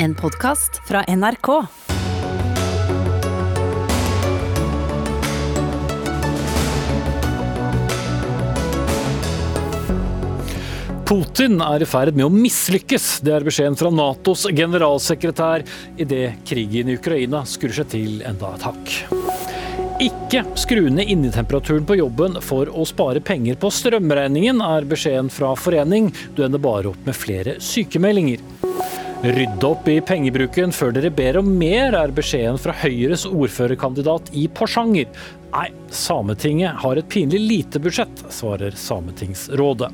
En podkast fra NRK. Putin er i ferd med å mislykkes. Det er beskjeden fra Natos generalsekretær idet krigen i Ukraina skrur seg til enda et hakk. Ikke skru ned innetemperaturen på jobben for å spare penger på strømregningen, er beskjeden fra forening. Du ender bare opp med flere sykemeldinger. Rydde opp i pengebruken før dere ber om mer, er beskjeden fra Høyres ordførerkandidat i Porsanger. Nei, Sametinget har et pinlig lite budsjett, svarer Sametingsrådet.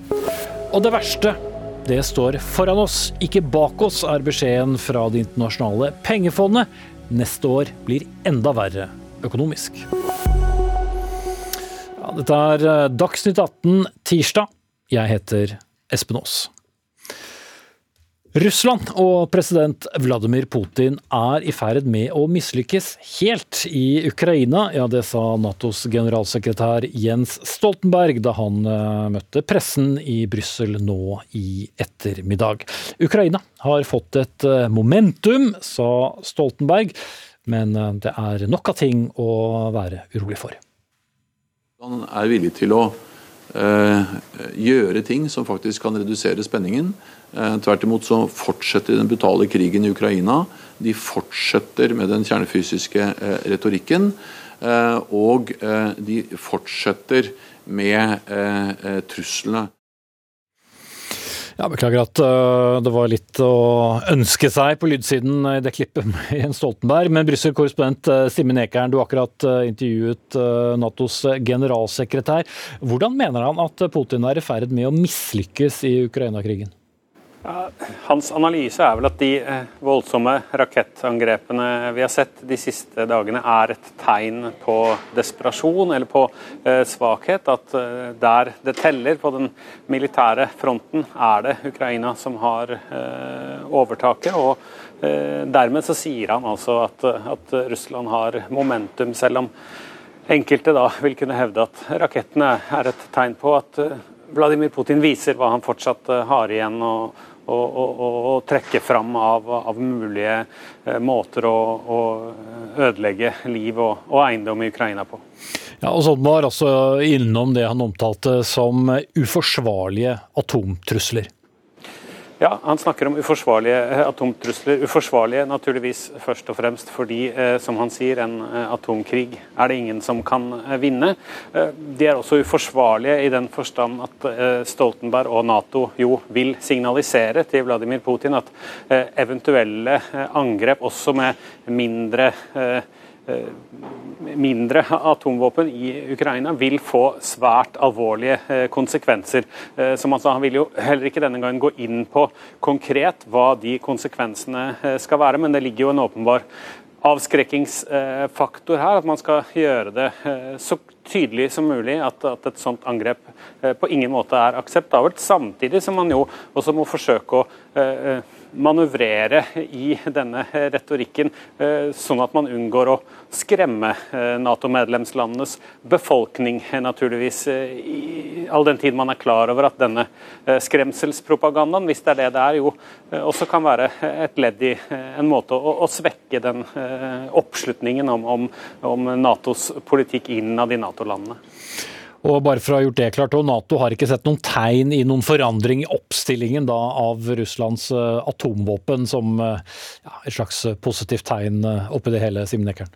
Og det verste, det står foran oss, ikke bak oss, er beskjeden fra Det internasjonale pengefondet. Neste år blir enda verre økonomisk. Ja, dette er eh, Dagsnytt 18 tirsdag. Jeg heter Espen Aas. Russland og president Vladimir Putin er i ferd med å mislykkes helt i Ukraina. Ja, det sa Natos generalsekretær Jens Stoltenberg da han eh, møtte pressen i Brussel nå i ettermiddag. Ukraina har fått et eh, momentum, sa Stoltenberg, men eh, det er nok av ting å være urolig for. Han er villig til å øh, gjøre ting som faktisk kan redusere spenningen. Eh, tvert imot så fortsetter den brutale krigen i Ukraina. De fortsetter med den kjernefysiske eh, retorikken. Eh, og de fortsetter med truslene. Ja, Beklager at det var litt å ønske seg på lydsiden i det klippet med Jens Stoltenberg. Men Brussel-korrespondent Simen Ekern, du har akkurat intervjuet Natos generalsekretær. Hvordan mener han at Putin er i ferd med å mislykkes i Ukraina-krigen? Hans analyse er vel at de eh, voldsomme rakettangrepene vi har sett de siste dagene, er et tegn på desperasjon eller på eh, svakhet. At eh, der det teller på den militære fronten, er det Ukraina som har overtaket. og Dermed så sier han altså at, at Russland har momentum, selv om enkelte da vil kunne hevde at rakettene er et tegn på at Vladimir Putin viser hva han fortsatt har igjen. og å, å, å trekke fram av, av mulige eh, måter å, å, ødelegge liv og, og, eiendom i Ukraina på. Ja, og Sånn var altså innom det han omtalte som uforsvarlige atomtrusler. Ja, Han snakker om uforsvarlige eh, atomtrusler. Uforsvarlige naturligvis først og fremst fordi, eh, som han sier, en eh, atomkrig er det ingen som kan vinne. De er også uforsvarlige i den forstand at Stoltenberg og Nato jo vil signalisere til Vladimir Putin at eventuelle angrep, også med mindre mindre atomvåpen i Ukraina vil få svært alvorlige eh, konsekvenser. Som som altså, han vil jo heller ikke denne gangen gå inn på konkret hva de konsekvensene skal være, men det ligger jo en åpenbar avskrekkingsfaktor her. At man skal gjøre det så tydelig som mulig at, at et sånt angrep på ingen måte er akseptabelt. Samtidig som man jo også må forsøke å manøvrere i denne retorikken, eh, sånn at man unngår å skremme eh, Nato-medlemslandenes befolkning, naturligvis. i all den tid man er klar over at denne skremselspropagandaen, hvis det er det det er, jo også kan være et ledd i en måte å, å svekke den oppslutningen om, om, om Natos politikk innad i Nato-landene. Og bare for å ha gjort det klart, Nato har ikke sett noen tegn i noen forandring i oppstillingen da, av Russlands eh, atomvåpen som eh, ja, et slags positivt tegn eh, oppi det hele, Simen Ekern?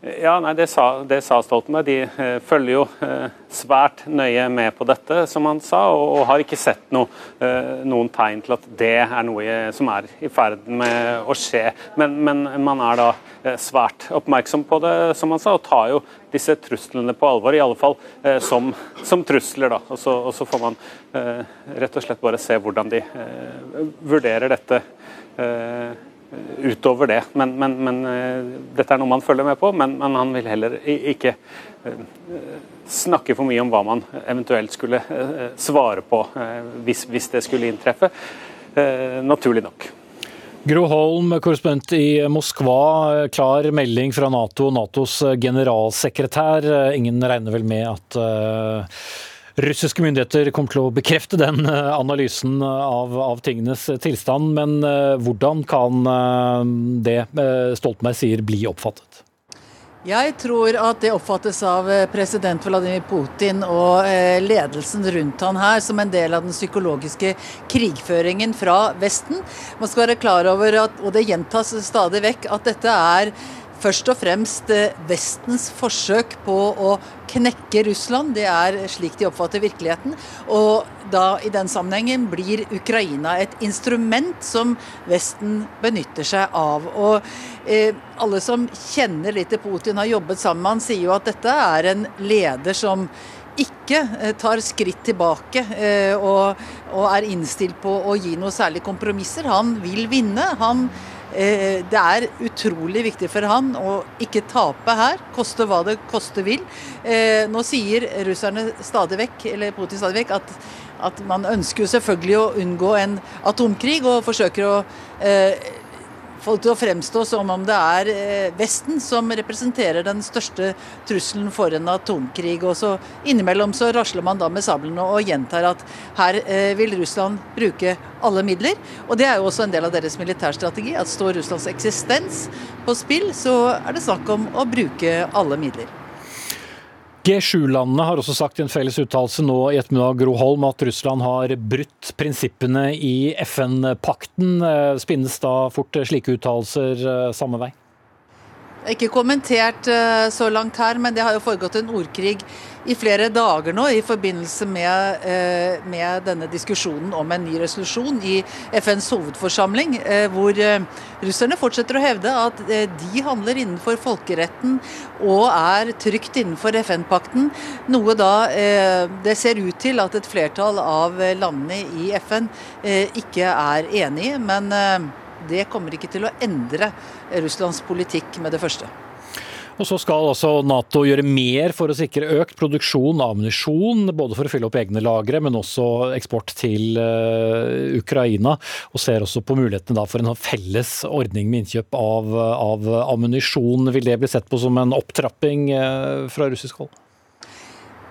Ja, nei, det sa, det sa Stoltenberg. De eh, følger jo eh, svært nøye med på dette, som han sa, og, og har ikke sett no, eh, noen tegn til at det er noe som er i ferd med å skje. Men, men man er da svært oppmerksom på det, som han sa, og tar jo disse truslene på alvor. I alle fall som, som, trusler, da. Og så, og så får man rett og slett bare se hvordan de vurderer dette. Utover det. Men, men, men, eh, dette er noe man følger med på, men, men, han vil heller ikke eh, snakke for mye om hva man eventuelt skulle eh, svare på hvis, hvis det skulle inntreffe. Naturlig nok. Gro Holm, korrespondent i Moskva. Klar melding fra Nato, Natos generalsekretær. Ingen regner vel med at Russiske myndigheter kommer til å bekrefte den analysen av, av tingenes tilstand, men hvordan kan det Stoltenberg sier bli oppfattet? Jeg tror at det oppfattes av eh, president Vladimir Putin og eh, ledelsen rundt han her som en del av den psykologiske krigføringen fra Vesten. Man skal være klar over, at, og det gjentas stadig vekk, at dette er først og fremst eh, Vestens forsøk på å knekke Russland. Det er slik de oppfatter virkeligheten. Og da i den sammenhengen blir Ukraina et instrument som Vesten benytter seg av. Og eh, alle som kjenner litt til Putin, har jobbet sammen med han, sier jo at dette er en leder som ikke eh, tar skritt tilbake eh, og, og er innstilt på å gi noe særlig kompromisser. Han vil vinne. Han det er utrolig viktig for han å ikke tape her, koste hva det koste vil. Eh, nå sier russerne stadig vekk, eller Putin stadig vekk, at, at man ønsker jo selvfølgelig å unngå en atomkrig, og forsøker å det til å fremstå som om det er eh, Vesten som representerer den største trusselen for en atomkrig. Og så innimellom så rasler man da med sablene og gjentar at her eh, vil Russland bruke alle midler. Og det er jo også en del av deres militærstrategi. At står Russlands eksistens på spill, så er det snakk om å bruke alle midler. G7-landene har også sagt i en felles uttalelse nå i ettermiddag Gro Holm, at Russland har brutt prinsippene i FN-pakten. Eh, spinnes da fort slike uttalelser eh, samme vei? Ikke kommentert eh, så langt her, men det har jo foregått en ordkrig i flere dager nå i forbindelse med, eh, med denne diskusjonen om en ny resolusjon i FNs hovedforsamling, eh, hvor russerne fortsetter å hevde at de handler innenfor folkeretten og er trygt innenfor FN-pakten. Noe da det ser ut til at et flertall av landene i FN ikke er enig i. men det kommer ikke til å endre Russlands politikk med det første. Og Så skal altså Nato gjøre mer for å sikre økt produksjon av ammunisjon, både for å fylle opp egne lagre, men også eksport til uh, Ukraina. Og ser også på mulighetene for en felles ordning med innkjøp av, av ammunisjon. Vil det bli sett på som en opptrapping uh, fra russisk hold?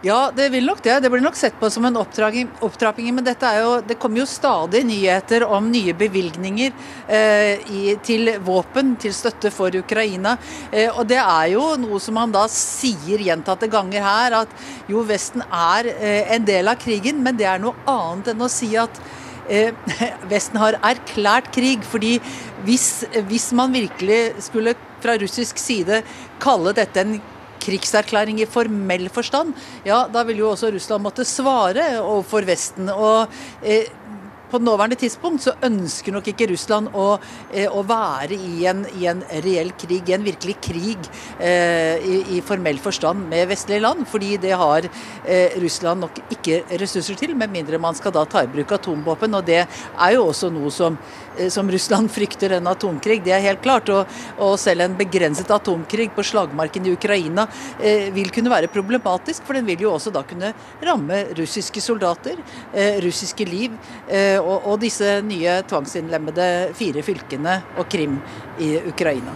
Ja, det vil nok det. Det blir nok sett på som en opptrapping. Men jo, det kommer jo stadig nyheter om nye bevilgninger eh, i, til våpen, til støtte for Ukraina. Eh, og det er jo noe som han da sier gjentatte ganger her, at jo, Vesten er eh, en del av krigen, men det er noe annet enn å si at eh, Vesten har erklært krig. fordi hvis, hvis man virkelig skulle fra russisk side kalle dette en krigserklæring i formell forstand, ja, da vil jo også Russland måtte svare overfor Vesten. og eh, på nåværende tidspunkt så ønsker nok ikke Russland å, eh, å være i en, i en, reell krig, i en virkelig krig eh, i, i, formell forstand med vestlige land. Fordi det har eh, Russland nok ikke ressurser til, med mindre man skal da ta i bruk atomvåpen. Og det er jo også noe som som Russland frykter en atomkrig, det er helt klart. Og, og selv en begrenset atomkrig på slagmarken i Ukraina eh, vil kunne være problematisk, for den vil jo også da kunne ramme russiske soldater, eh, russiske liv eh, og, og disse nye tvangsinnlemmede fire fylkene og Krim i Ukraina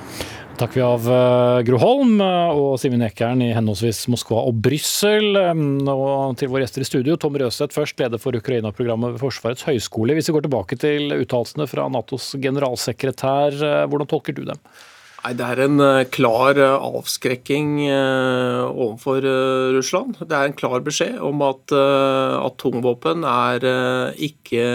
takker vi av eh, Gro Holm eh, og Simen Ekern i henholdsvis Moskva og Brussel. Eh, og til våre gjester i studio, Tom Røseth først, leder for Ukraina-programmet ved Forsvarets høgskole. Hvis vi går tilbake til uttalelsene fra Natos generalsekretær, hvordan tolker du dem? Nei, Det er en klar avskrekking overfor Russland. Det er en klar beskjed om at atomvåpen er ikke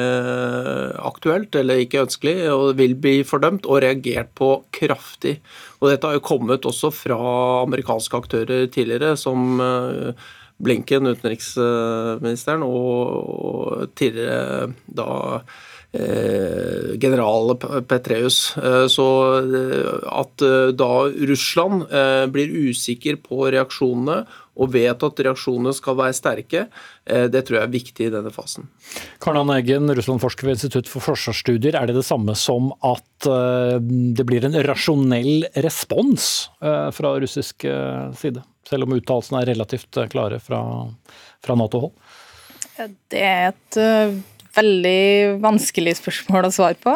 aktuelt eller ikke ønskelig, og vil bli fordømt og reagert på kraftig. Og dette har jo kommet også fra amerikanske aktører tidligere, som eh, Blinken, utenriksministeren, og tidligere da general Petreus. Eh, så at da Russland blir usikker på reaksjonene og vet at reaksjonene skal være sterke, eh, det tror jeg er viktig i denne fasen. Karnan Eggen, Russland-forsker ved Institutt for forsvarsstudier. Er det det samme som at eh, det blir en rasjonell respons eh, fra russisk side? Selv om uttalelsene er relativt klare fra, fra Nato-hold? Det er et veldig vanskelig spørsmål å svare på.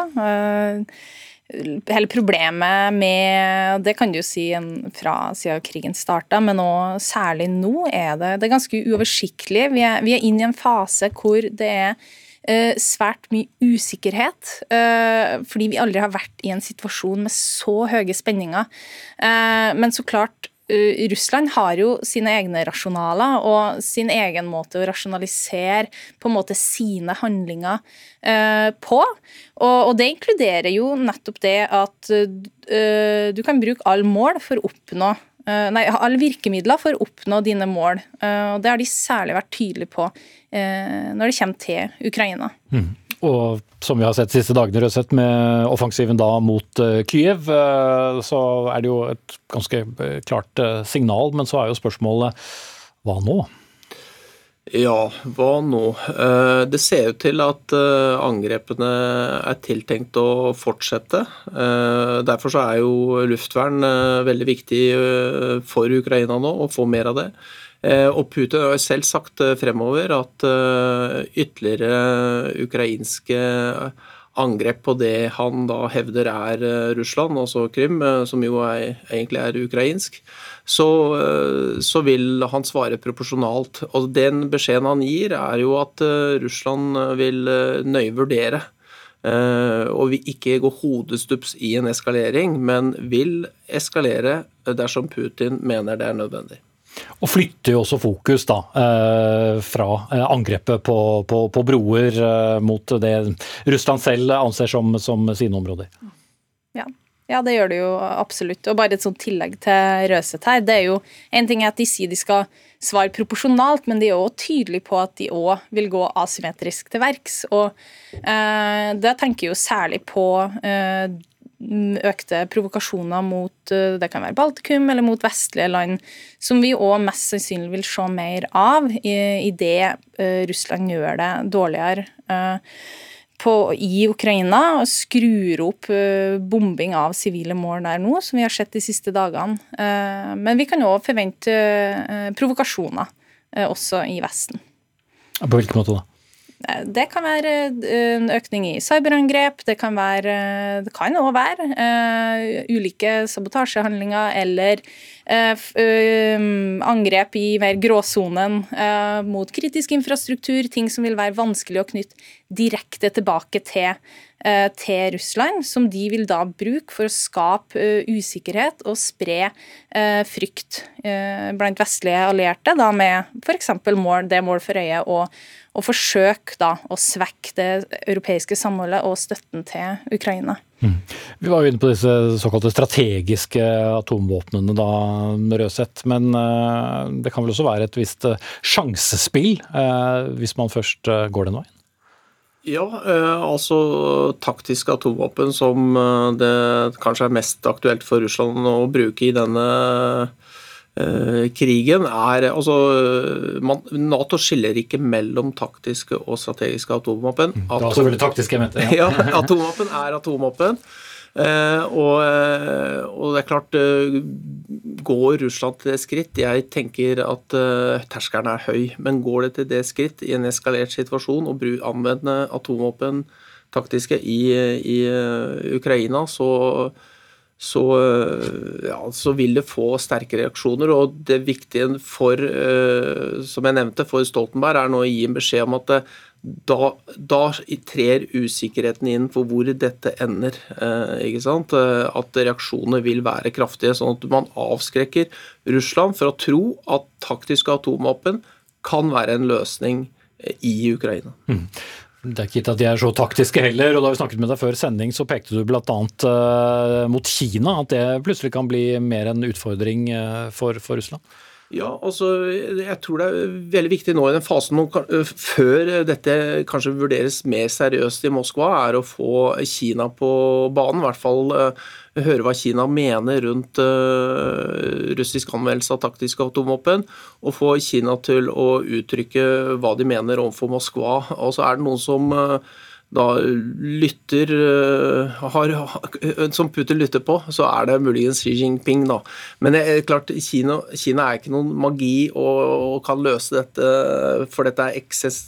hele problemet med Det kan du si fra siden krigen starta, men nå, særlig nå er det, det er ganske uoversiktlig. Vi er, vi er inne i en fase hvor det er uh, svært mye usikkerhet. Uh, fordi vi aldri har vært i en situasjon med så høye spenninger. Men så klart, Russland har jo sine egne rasjonaler og sin egen måte å rasjonalisere på en måte sine handlinger på. Og, det inkluderer jo nettopp det at du kan bruke all mål for å oppnå Nei, alle virkemidler for å oppnå dine mål. og Det har de særlig vært tydelige på når det kommer til Ukraina. Mm. Og som vi har sett de siste dagene, Røseth, med offensiven da mot Kyiv, så er det jo et ganske klart signal. Men så er jo spørsmålet hva nå? Ja, hva nå? Det ser ut til at angrepene er tiltenkt å fortsette. Derfor er jo luftvern veldig viktig for Ukraina nå, å få mer av det. Eh, og Putin har selv sagt eh, fremover at eh, ytterligere ukrainske angrep på det han da hevder er Russland, altså Krim, som jo er, egentlig er ukrainsk, så, så, vil han svare proporsjonalt. Og Den beskjeden han gir, er jo at Russland vil nøye vurdere. Og vil ikke gå hodestups i en eskalering, men vil eskalere dersom Putin mener det er nødvendig. Og flytter jo også fokus da, eh, fra eh, angrepet på, på, på broer eh, mot det Russland selv anser som, som sine områder. Ja. ja. det gjør det jo absolutt. Og bare et sånt tillegg til Røseth her. det er jo En ting er at de sier de skal svare proporsjonalt, men de er òg tydelige på at de òg vil gå asymmetrisk til verks. Og eh, da tenker jeg jo særlig på eh, økte provokasjoner mot eh, det kan være Baltikum eller mot vestlige land, som vi òg mest sannsynlig vil se mer av idet eh, Russland gjør det dårligere eh, på, i Ukraina og skrur opp bombing av sivile mål der nå, som vi har sett de siste dagene. Men vi kan òg forvente provokasjoner også i Vesten. På hvilken måte da? Det kan være eh, en økning i cyberangrep, det kan være Det kan òg være uh, ulike sabotasjehandlinger eller uh, uh, angrep i mer gråsonen mot kritisk infrastruktur, ting som vil være vanskelig å knytte direkte tilbake til til Russland, som de vil da bruke for å skape usikkerhet og spre frykt blant vestlige allierte, da med f.eks. Mål, det mål for øye å, å forsøke da å svekke det europeiske samholdet og støtten til Ukraina. Mm. Vi var jo inne på disse såkalte strategiske atomvåpnene da, Røseth. Men det kan vel også være et visst sjansespill hvis man først går den veien? Ja, eh, altså taktiske atomvåpen som eh, det kanskje er mest aktuelt for Russland å bruke i denne eh, krigen, er altså man, Nato skiller ikke mellom taktiske og strategiske atomvåpen. Atom, var selvfølgelig taktiske mente. Ja. ja, atomvåpen er atomvåpen. Eh, og, eh, og, det er klart eh, Går Russland til det skritt? Jeg tenker at terskelen er høy. Men går det til det skritt i en eskalert situasjon å anvende atomvåpen taktiske i, i Ukraina, så, så, ja, så, vil det få sterke reaksjoner. Og det viktige for, som jeg nevnte, for Stoltenberg er nå å gi en beskjed om at da, da, trer usikkerheten inn for hvor dette ender. Eh, ikke sant? Eh, at reaksjonene vil være kraftige. Sånn at man avskrekker Russland for å tro at taktiske atomvåpen kan være en løsning eh, i Ukraina. Mm. Det er ikke gitt at de er så taktiske heller. og Da vi snakket med deg før sending, så pekte du bl.a. Uh, mot Kina. At det plutselig kan bli mer en utfordring uh, for, for Russland? Ja, altså, Jeg tror det er veldig viktig nå i den fasen før dette kanskje vurderes mer seriøst i Moskva, er å få Kina på banen. I hvert fall høre hva Kina mener rundt russisk anvendelse av taktiske atomvåpen. Og få Kina til å uttrykke hva de mener overfor Moskva. Og så er det noen som da lytter har, Som Putin lytter på, så er det muligens Xi Jinping, da. Men det er klart, Kina, Kina er ikke noen magi og, og kan løse dette, for dette ekses,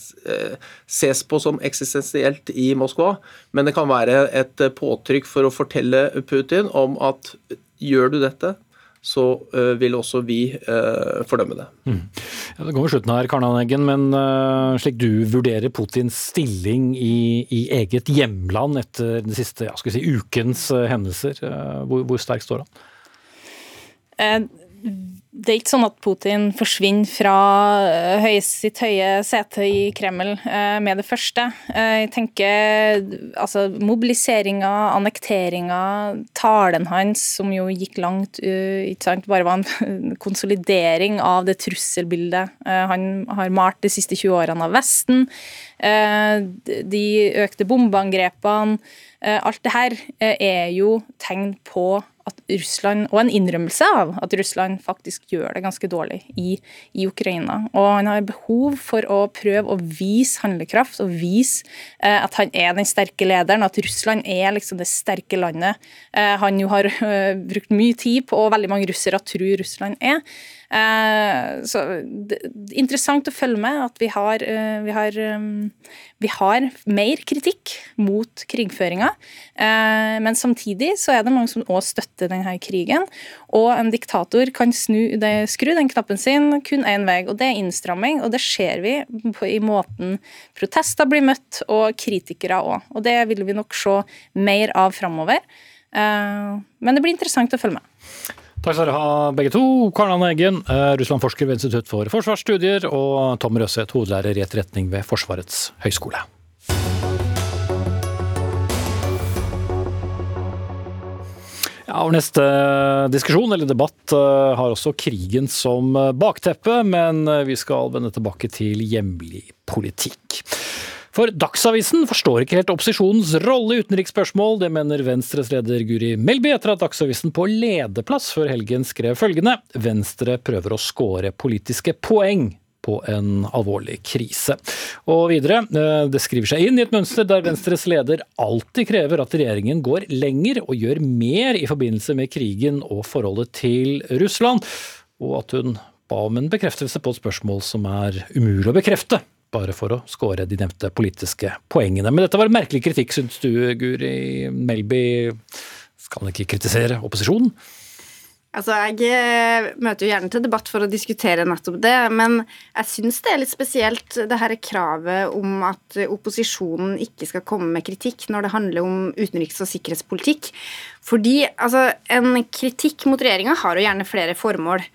ses på som eksistensielt i Moskva. Men det kan være et påtrykk for å fortelle Putin om at gjør du dette, så uh, vil også vi uh, fordømme det. Mm. Ja, det går mot slutten her, Karnaneggen, men uh, slik du vurderer Putins stilling i, i eget hjemland etter den siste ja, si, ukens hendelser, hvor, hvor sterk står han? Det er ikke sånn at Putin forsvinner fra eh, sitt høye sete i Kreml eh, med det første. Eh, jeg tenker altså mobiliseringa, annekteringa, talen hans som jo gikk langt, ikke sant, bare var en konsolidering av det trusselbildet han har malt de siste 20 årene av Vesten. De økte bombeangrepene. Alt det her er jo tegn på at Russland, og en innrømmelse av at Russland faktisk gjør det ganske dårlig i, i, Ukraina. Og han har behov for å prøve å vise handlekraft og vise eh, at han er den sterke lederen, at Russland er liksom det sterke landet eh, han jo har eh, brukt mye tid på, og veldig mange russere tror Russland er. Eh, så det, interessant å følge med at vi har, eh, vi har, um, vi har mer kritikk mot krigføringa. Eh, men samtidig så er det mange som òg støtter denne krigen. Og en diktator kan snu, det, skru den knappen sin kun én vei, og det er innstramming. Og det ser vi på, i måten protester blir møtt, og kritikere òg. Og det vil vi nok se mer av framover. Men det blir interessant å følge med. Takk skal dere ha begge to. Karl Anne Eggen, eh, Russland-forsker ved Institutt for forsvarsstudier, og Tom Røseth, hovedlærer i etterretning ved Forsvarets høgskole. Ja, og Neste diskusjon eller debatt eh, har også krigen som bakteppe, men vi skal vende tilbake til hjemlig politikk. For Dagsavisen forstår ikke helt opposisjonens rolle i utenriksspørsmål. Det mener Venstres leder Guri Melby etter at Dagsavisen på lederplass før helgen skrev følgende Venstre prøver å skåre politiske poeng på en alvorlig krise. Og videre, eh, det skriver seg inn i et mønster der Venstres leder alltid krever at regjeringen går lenger og gjør mer i forbindelse med krigen og forholdet til Russland, og at hun ba om en bekreftelse på et spørsmål som er umulig å bekrefte bare for å skåre de nevnte politiske poengene. Men dette var en merkelig kritikk, syns du, Guri Melby? Skal man ikke kritisere opposisjonen? Altså, Jeg eh, møter jo gjerne til debatt for å diskutere nettopp det, men jeg syns det er litt spesielt det her kravet om at opposisjonen ikke skal komme med kritikk når det handler om utenriks- og sikkerhetspolitikk. Fordi altså, en kritikk mot regjeringa har jo gjerne flere formål.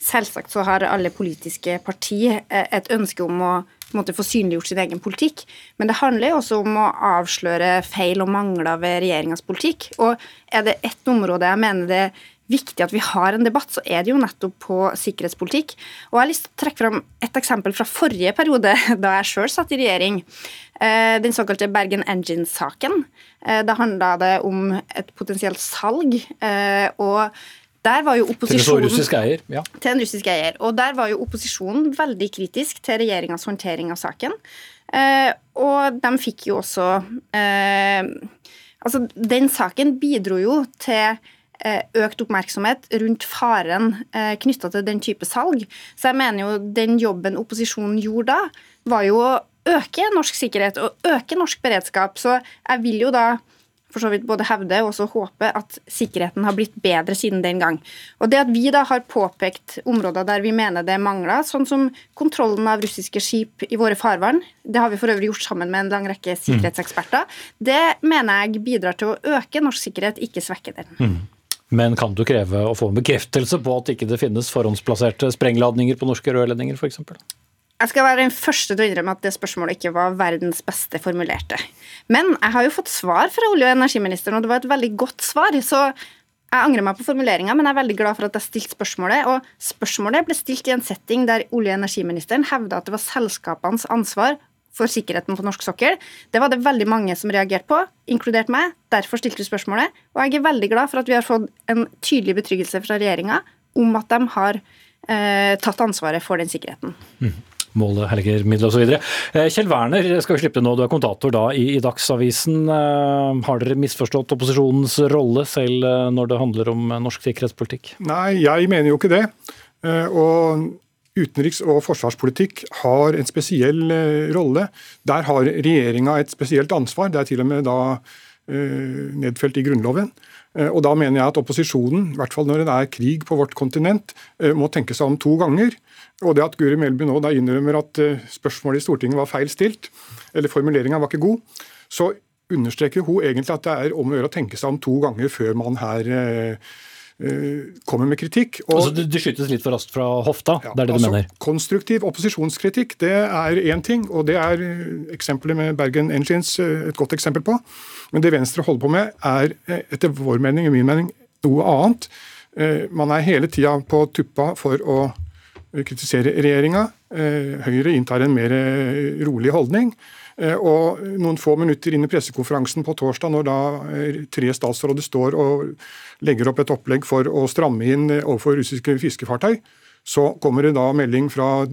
Selvsagt så har alle politiske partier eh, et ønske om å måte, få synliggjort sin egen politikk, men det handler jo også om å avsløre feil og mangler ved regjeringas politikk. Og er det ett område jeg mener det er viktig at vi har en debatt, så er det jo nettopp på sikkerhetspolitikk. Og jeg har lyst til å trekke fram et eksempel fra forrige periode, da jeg sjøl satt i regjering. Eh, den såkalte Bergen Engines-saken. Eh, da handla det om et potensielt salg. og der var jo opposisjonen, til eier, ja. Til en russisk eier. Og der var jo opposisjonen veldig kritisk til regjeringas håndtering av saken. Eh, og de fikk jo også eh, Altså, den saken bidro jo til eh, økt oppmerksomhet rundt faren eh, knytta til den type salg. Så jeg mener jo den jobben opposisjonen gjorde da, var jo å øke norsk sikkerhet og øke norsk beredskap. Så jeg vil jo da for så vidt både hevde og også håpe at sikkerheten har blitt bedre siden den gang. Og det at vi da har påpekt områder der vi mener det mangler, sånn som kontrollen av russiske skip i våre farvann, det har vi for øvrig gjort sammen med en lang rekke mm. sikkerhetseksperter, det mener jeg bidrar til å øke norsk sikkerhet, ikke svekke den. Mm. Men kan du kreve å få en bekreftelse på at ikke det finnes forhåndsplasserte sprengladninger på norske rørledninger f.eks.? Jeg skal være den første til å innrømme at det spørsmålet ikke var verdens beste formulerte. Men jeg har jo fått svar fra olje- og energiministeren, og det var et veldig godt svar. Så jeg angrer meg på formuleringa, men jeg er veldig glad for at jeg stilte spørsmålet. Og spørsmålet ble stilt i en setting der olje- og energiministeren hevda at det var selskapenes ansvar for sikkerheten på norsk sokkel. Det var det veldig mange som reagerte på, inkludert meg. Derfor stilte vi spørsmålet. Og jeg er veldig glad for at vi har fått en tydelig betryggelse fra regjeringa om at de har eh, tatt ansvaret for den sikkerheten. Mm. Målet helliger middelet osv. Eh, Kjell Werner skal vi slippe nå, du er kommentator da i, i Dagsavisen. Eh, har dere misforstått opposisjonens rolle selv eh, når det handler om norsk sikkerhetspolitikk? Nei, jeg mener jo ikke det. Og utenriks- og forsvarspolitikk har en spesiell rolle. Der har regjeringa et spesielt ansvar. Det er til og med da nedfelt i Grunnloven. Og Da mener jeg at opposisjonen, i hvert fall når det er krig på vårt kontinent, må tenke seg om to ganger. Og det at Guri Melby nå da innrømmer at eh, spørsmålet i Stortinget var feil stilt, eller formuleringa var ikke god, så understreker hun egentlig at det er om å gjøre å tenke seg om to ganger før man her eh, eh kommer med kritikk. Og, altså Det skytes litt for raskt fra hofta? Ja, det er det altså, du mener? Konstruktiv opposisjonskritikk det er én ting, og det er eh, eksempelet med Bergen Engines et godt eksempel på. Men det Venstre holder på med, er etter vår mening og min mening noe annet. Man er hele tida på tuppa for å kritisere regjeringa. Eh, Høyre inntar en mer eh, rolig holdning. Eh, og noen få minutter inn i pressekonferansen på torsdag, når da tre statsråder står og legger opp et opplegg for å stramme inn overfor russiske fiskefartøy, så kommer det da melding fra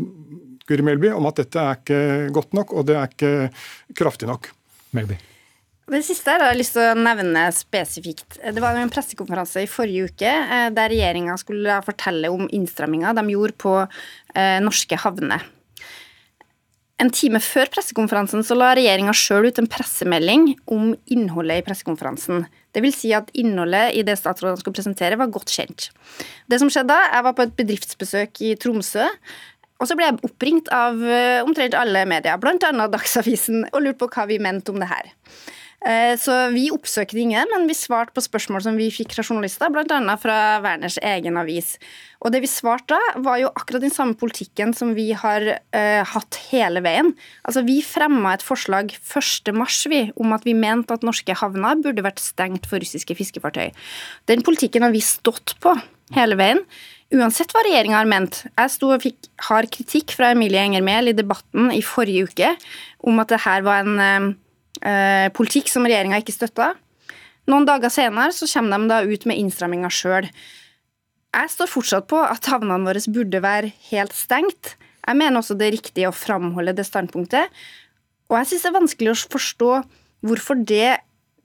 Guri Melby om at dette er ikke godt nok, og det er ikke kraftig nok. Melby. Det siste har jeg lyst til å nevne spesifikt. Det var en pressekonferanse i forrige uke eh, der regjeringa skulle fortelle om innstramminga de gjorde på eh, norske havner. En time før pressekonferansen så la regjeringa sjøl ut en pressemelding om innholdet i pressekonferansen. Det vil si at innholdet i det statsrådene skulle presentere, var godt kjent. Det som skjedde da, Jeg var på et bedriftsbesøk i Tromsø. Og så ble jeg oppringt av eh, omtrent alle medier, bl.a. Dagsavisen, og lurte på hva vi mente om det her. Eh, så vi oppsøkte ingen, men vi svarte på spørsmål som vi fikk fra journalister, bl.a. fra Werners egen avis. Og det vi svarte da, var jo akkurat den samme politikken som vi har uh, hatt hele veien. Altså, Vi fremma et forslag 1.3 vi, om at vi mente at norske havner burde vært stengt for russiske fiskefartøy. Den politikken har vi stått på hele veien. Uansett hva regjeringa har ment. Jeg sto og fikk hard kritikk fra Emilie Enger Mehl i debatten i forrige uke om at det her var en uh, eh, politikk som regjeringa ikke støtta. Noen dager senere så kommer de da ut med innstramminga sjøl. Jeg står fortsatt på at havnene våre burde være helt stengt. Jeg mener også det er riktig å framholde det standpunktet. Og jeg syns det er vanskelig å forstå hvorfor det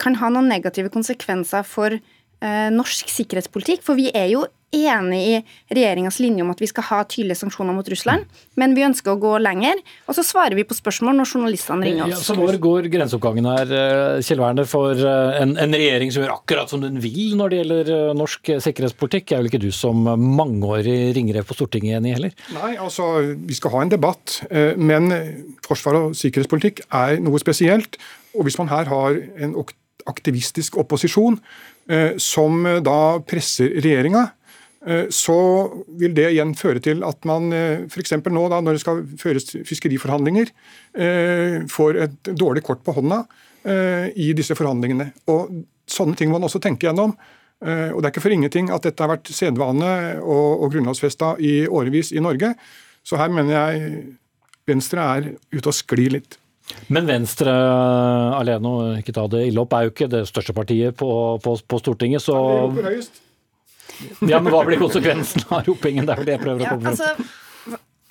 kan ha noen negative konsekvenser for eh, norsk sikkerhetspolitikk. For vi er jo enig i regjeringas linje om at vi skal ha tydelige sanksjoner mot Russland, men vi ønsker å gå lenger. Og så svarer vi på spørsmål når journalistene ringer oss. Ja, så Hvor går grenseoppgangen her, eh, Kjell Werner, for eh, en, en, regjering som gjør akkurat som den vil når det gjelder eh, norsk sikkerhetspolitikk? Er vel ikke du som mangeårig ringrev på Stortinget enig heller? Nei, altså vi skal ha en debatt, men forsvar og sikkerhetspolitikk er noe spesielt. Og hvis man her har en aktivistisk opposisjon som da presser regjeringa, så vil det igjen føre til at man eh, f.eks. nå da, når det skal føres fiskeriforhandlinger, eh, får et dårlig kort på hånda i disse forhandlingene. Og Sånne ting må man også tenke gjennom. Og Det er ikke for ingenting at dette har vært sedvane og, og grunnlovfesta i årevis i Norge. Så her mener jeg Venstre er ute og sklir litt. Men Venstre alene, og ikke ta det ille opp, er jo ikke det største partiet på, på, på Stortinget. så... Ja, ja, men hva blir konsekvensen av ropingen? Det er det jeg prøver å komme fram til.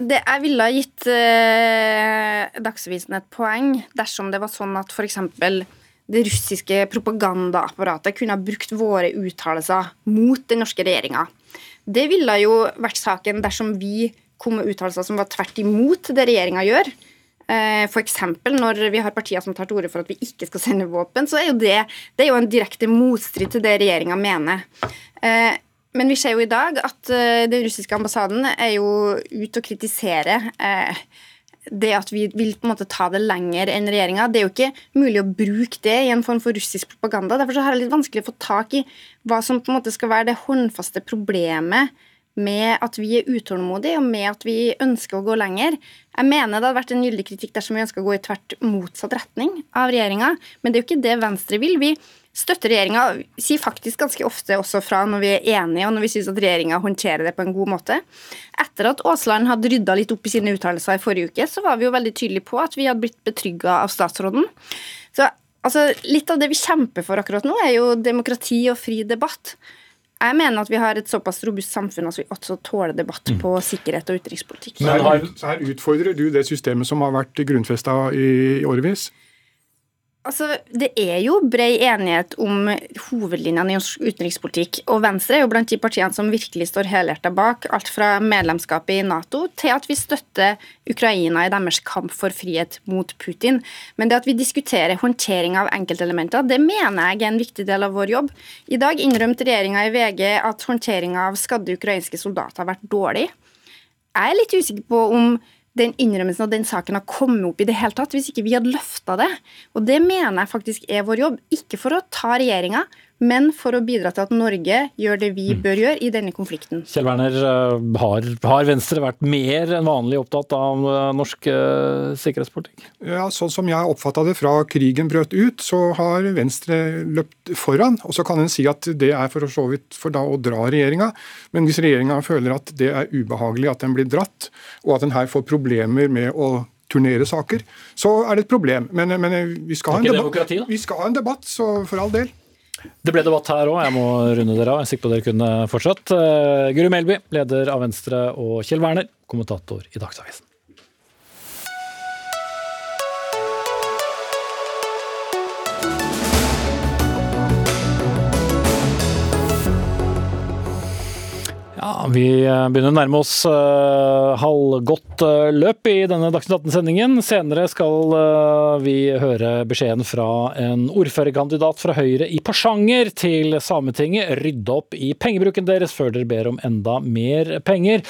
Det, jeg ville ha gitt eh, Dagsavisen et poeng dersom det var sånn at f.eks. det russiske propagandaapparatet kunne ha brukt våre uttalelser mot den norske regjeringa. Det ville jo vært saken dersom vi kom med uttalelser som var tvert imot det regjeringa gjør. Eh, F.eks. når vi har partier som tar til orde for at vi ikke skal sende våpen, så er jo det, det er jo en direkte motstrid til det regjeringa mener. Eh, men vi ser jo i dag at uh, den russiske ambassaden er jo ute og kritiserer uh, det at vi vil på en måte ta det lenger enn regjeringa. Det er jo ikke mulig å bruke det i en form for russisk propaganda. Derfor så har jeg litt vanskelig å få tak i hva som på en måte skal være det håndfaste problemet med at vi er utålmodige, og med at vi ønsker å gå lenger. Jeg mener det hadde vært en gyldig kritikk dersom vi ønsker å gå i tvert motsatt retning av regjeringa, men det er jo ikke det Venstre vil. Vi støtter regjeringa, sier faktisk ganske ofte også fra når vi er enige og når vi syns at regjeringa håndterer det på en god måte. Etter at Aasland hadde rydda litt opp i sine uttalelser i forrige uke, så var vi jo veldig tydelige på at vi hadde blitt betrygga av statsråden. Så altså, litt av det vi kjemper for akkurat nå, er jo demokrati og fri debatt. Jeg mener at vi har et såpass robust samfunn at vi også tåler debatt på sikkerhet og utenrikspolitikk. Så her, her utfordrer du det systemet som har vært grunnfesta i, i årevis? Altså, Det er jo bred enighet om hovedlinjene i norsk utenrikspolitikk. Og Venstre er jo blant de partiene som virkelig står helhjertet bak. Alt fra medlemskapet i Nato til at vi støtter Ukraina i deres kamp for frihet mot Putin. Men det at vi diskuterer håndtering av enkeltelementer, det mener jeg er en viktig del av vår jobb. I dag innrømte regjeringa i VG at håndteringa av skadde ukrainske soldater har vært dårlig. Jeg er litt usikker på om den innrømmelsen og den saken har kommet opp i det hele tatt, hvis ikke vi hadde løfta det. Og det mener jeg faktisk er vår jobb. Ikke for å ta regjeringa, men for å bidra til at Norge gjør det vi bør gjøre i denne konflikten. Kjell Werner, eh, har, har Venstre vært mer enn vanlig opptatt av eh, norsk uh, sikkerhetspolitikk? Ja, Sånn som jeg oppfatta det fra krigen brøt ut, så har Venstre løpt foran. Og så kan en si at det er for så vidt for da å dra regjeringa. Men hvis regjeringa føler at det er ubehagelig at den blir dratt, og at en her får problemer med å turnere saker, så er det et problem. Men, men vi, skal debatt, vi skal ha en debatt, så for all del. Det ble debatt her òg, jeg må runde dere av. Jeg er sikker på dere kunne fortsatt. Guru Guri Melby, leder av Venstre, og Kjell Werner, kommentator i Dagsavisen. Ja, Vi eh, begynner å nærme oss uh, halvgodt uh, løp i denne Dagsnytt 18-sendingen. Senere skal uh, vi høre beskjeden fra en ordførerkandidat fra Høyre i Porsanger til Sametinget. Rydde opp i pengebruken deres før dere ber om enda mer penger.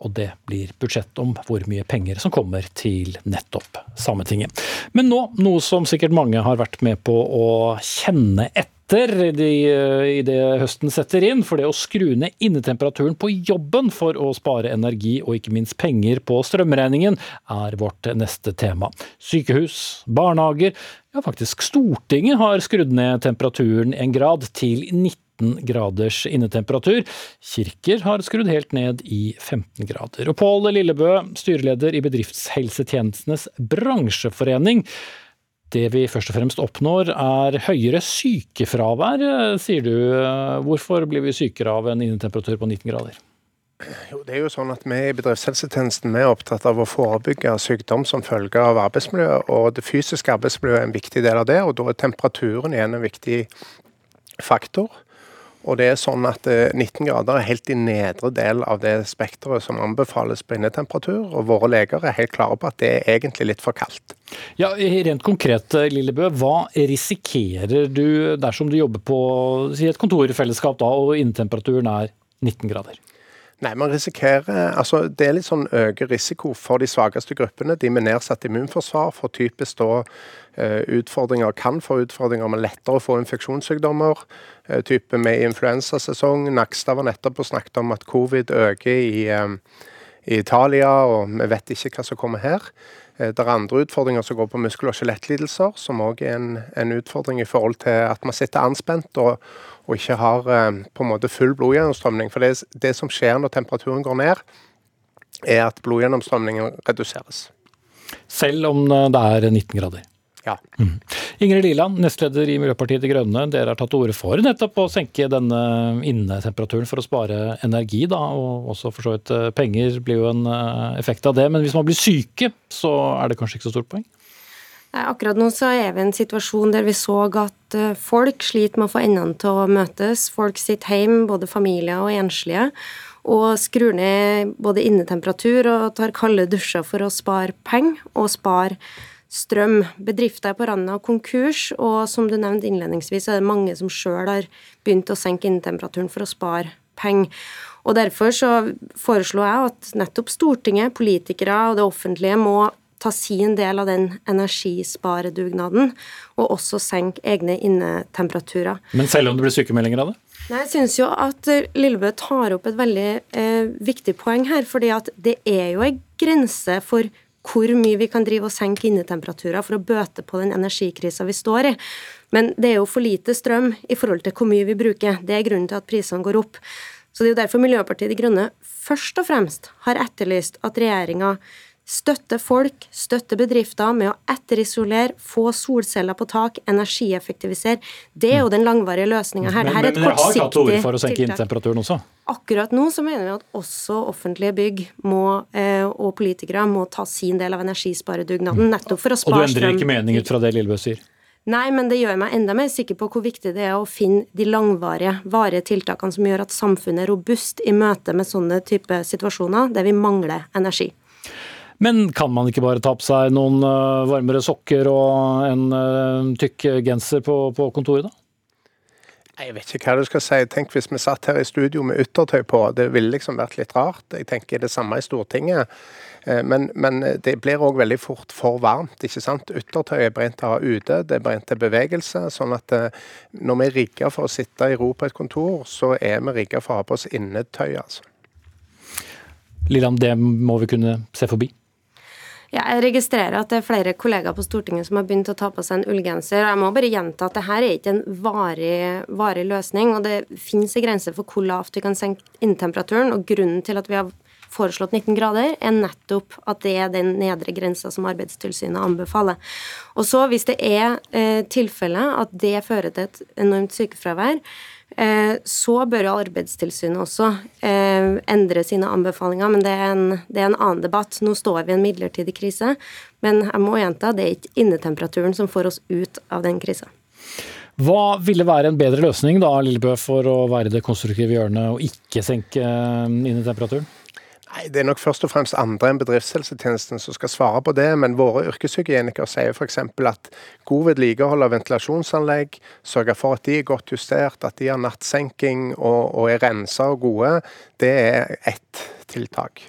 Og det blir budsjett om hvor mye penger som kommer til nettopp Sametinget. Men nå noe som sikkert mange har vært med på å kjenne etter i det høsten setter inn. For det å skru ned innetemperaturen på jobben for å spare energi og ikke minst penger på strømregningen, er vårt neste tema. Sykehus, barnehager, ja faktisk Stortinget har skrudd ned temperaturen en grad til 19 graders innetemperatur. Kirker har skrudd helt ned i 15 grader. Og Pål Lillebø, styreleder i Bedriftshelsetjenestenes bransjeforening, det vi først og fremst oppnår er høyere sykefravær, sier du. Hvorfor blir vi sykere av en innetemperatur på 19 grader? Jo, det er jo sånn at Vi i bedriftshelsetjenesten er opptatt av å forebygge sykdom som følge av arbeidsmiljøet. og Det fysiske arbeidsmiljøet er en viktig del av det, og da er temperaturen igjen en viktig faktor. Og det er sånn at 19 eh, grader er helt i nedre del av det spekteret som anbefales på innetemperatur. Og våre leger er helt klare på at det er egentlig litt for kaldt. Ja, Rent konkret, eh, Lillebø, hva risikerer du dersom du jobber på si et kontorfellesskap da, og innetemperaturen er 19 grader? Nei, man risikerer, altså Det er litt sånn øker risiko for de svakeste gruppene. De med nedsatt immunforsvar får typisk da utfordringer, kan få utfordringer med lettere å få infeksjonssykdommer. Eh, type med influensasesong. Nakstad var nettopp og snakket om at covid øker i, eh, i Italia, og vi vet ikke hva som kommer her. Det er andre utfordringer som går på muskel- og skjelettlidelser, som òg er en, en, utfordring i forhold til at man sitter anspent. og og ikke har eh, på en måte full blodgjennomstrømning. For det, det som skjer når temperaturen går ned, er at blodgjennomstrømningen reduseres. Selv om eh, det er 19 grader? Ja. Mm. Ingrid Liland, nestleder i Miljøpartiet De Grønne. Dere har tatt til orde for nettopp å senke denne innetemperaturen for å spare energi, da, og også for så vidt eh, penger blir jo en effekt av det. Men hvis man blir syke, så er det kanskje ikke så stort poeng? Akkurat nå så er vi i en situasjon der vi så at eh, folk sliter med å få endene til å møtes. Folk sitter hjemme, både familier og enslige, og skrur ned både innetemperatur og tar kalde dusjer for å spare penger og spare strøm. Bedrifter er på randen av konkurs, og som du nevnte innledningsvis, er det mange som sjøl har begynt å senke innetemperaturen for å spare penger. Og Derfor så foreslo jeg at nettopp Stortinget, politikere og det offentlige må ta sin del av den energisparedugnaden, og også senke egne innetemperaturer. Men selv om det blir sykemeldinger av det? Nei, Jeg syns jo at eh, Lillebø tar opp et veldig eh, viktig poeng her. fordi at det er jo en grense for hvor mye vi kan drive og senke innetemperaturer for å bøte på den energikrisa vi står i. Men det er jo for lite strøm i forhold til hvor mye vi bruker. Det er grunnen til at prisene går opp. Så det er jo derfor Miljøpartiet De Grønne først og fremst har etterlyst at regjeringa Støtte folk, støtte bedrifter med å etterisolere, få solceller på tak, energieffektivisere. Det er jo den langvarige løsninga her. Dette er men dere har tatt til orde for å senke innetemperaturen også? Akkurat nå så mener vi at også offentlige bygg må, eh, og politikere må ta sin del av energisparedugnaden, nettopp for å spare. Og du endrer ikke mening ut fra det Lillebø sier? Nei, men det gjør meg enda mer sikker på hvor viktig det er å finne de langvarige, varige tiltakene som gjør at samfunnet er robust i møte med sånne type situasjoner der vi mangler energi. Men kan man ikke bare ta på seg noen øh, varmere sokker og en øh, tykk genser på, på kontoret, da? Jeg vet ikke hva du skal si. Tenk hvis vi satt her i studio med yttertøy på. Det ville liksom vært litt rart. Jeg tenker det samme i Stortinget. Eh, Men, men det blir òg veldig fort for varmt. ikke sant? Yttertøy er brent å ha ute, det er brent til bevegelse. sånn at eh, når vi er rigga for å sitte i ro på et kontor, så er vi rigga for å ha på oss innetøy. altså. Lilland, det må vi kunne se forbi. Jeg registrerer at det er flere kollegaer på Stortinget som har begynt å ta på seg en ullgenser. Jeg må bare gjenta at det her er ikke en varig, varig løsning, og det finnes en grense for hvor lavt vi kan senke innetemperaturen. Og grunnen til at vi har foreslått 19 grader, er nettopp at det er den nedre grensa som Arbeidstilsynet anbefaler. Og så hvis det er eh, tilfelle at det fører til et enormt sykefravær, så bør jo Arbeidstilsynet også eh, endre sine anbefalinger, men det er, en, det er en annen debatt. Nå står vi i en midlertidig krise, men jeg må gjenta, det er ikke innetemperaturen som får oss ut av den krisa. Hva ville være en bedre løsning da, Lillebø, for å være i det konstruktive hjørnet og ikke senke øh, innetemperaturen? Nei, Det er nok først og fremst andre enn bedriftshelsetjenesten som skal svare på det, men våre yrkeshygienikere sier f.eks. at god vedlikehold av ventilasjonsanlegg, sørge for at de er godt justert, at de har nattsenking og, og er rensa og gode, det er ett tiltak.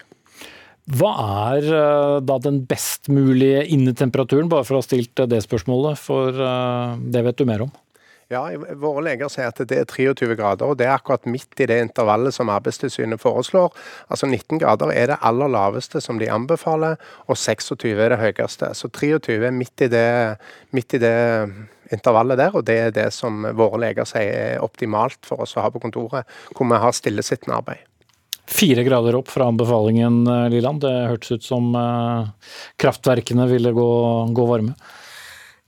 Hva er øh, da den best mulige innetemperaturen, bare for å ha stilt øh, det spørsmålet, for øh, det vet du mer om? Ja, Våre leger sier at det er 23 grader, og det er akkurat midt i det intervallet som Arbeidstilsynet foreslår. Altså 19 grader er det aller laveste som de anbefaler, og 26 er det høyeste. Så 23 er midt i det, midt i det intervallet der, og det er det som våre leger sier er optimalt for oss å ha på kontoret, hvor vi har stillesittende arbeid. Fire grader opp fra anbefalingen, Liland. Det hørtes ut som øh, kraftverkene ville gå, gå varme.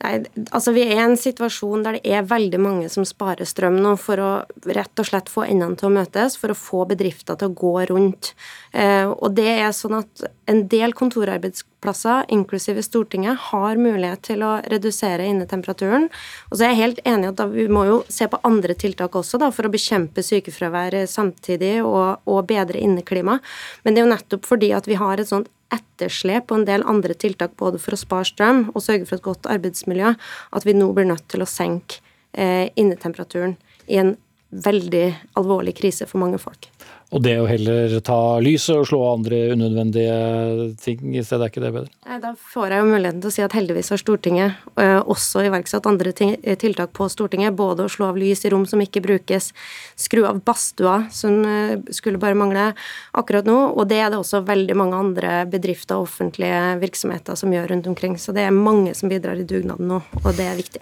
Nei, altså Vi er i en situasjon der det er veldig mange som sparer strøm nå for å rett og slett få endene til å møtes, for å få bedrifter til å gå rundt. Eh, og det er sånn at En del kontorarbeidsplasser, inklusive Stortinget, har mulighet til å redusere innetemperaturen. Og så er jeg helt enig at vi må jo se på andre tiltak også da, for å bekjempe sykefravær samtidig og, og bedre inneklima. Men det er jo nettopp fordi at vi har et sånt etterslep og en del andre tiltak både for å spare strøm og sørge for et godt arbeidsmiljø, at vi nå blir nødt til å senke eh, innetemperaturen i en veldig alvorlig krise for mange folk. Og det å heller ta lyset og slå andre unødvendige ting i stedet, er ikke det bedre? Nei, Da får jeg jo muligheten til å si at heldigvis har Stortinget eh, også iverksatt andre eh, tiltak på Stortinget. Både å slå av lys i rom som ikke brukes, skru av badstua som eh, skulle bare mangle akkurat nå. Og det er det også veldig mange andre bedrifter og offentlige virksomheter som gjør rundt omkring. Så det er mange som bidrar i dugnaden nå, og det er viktig.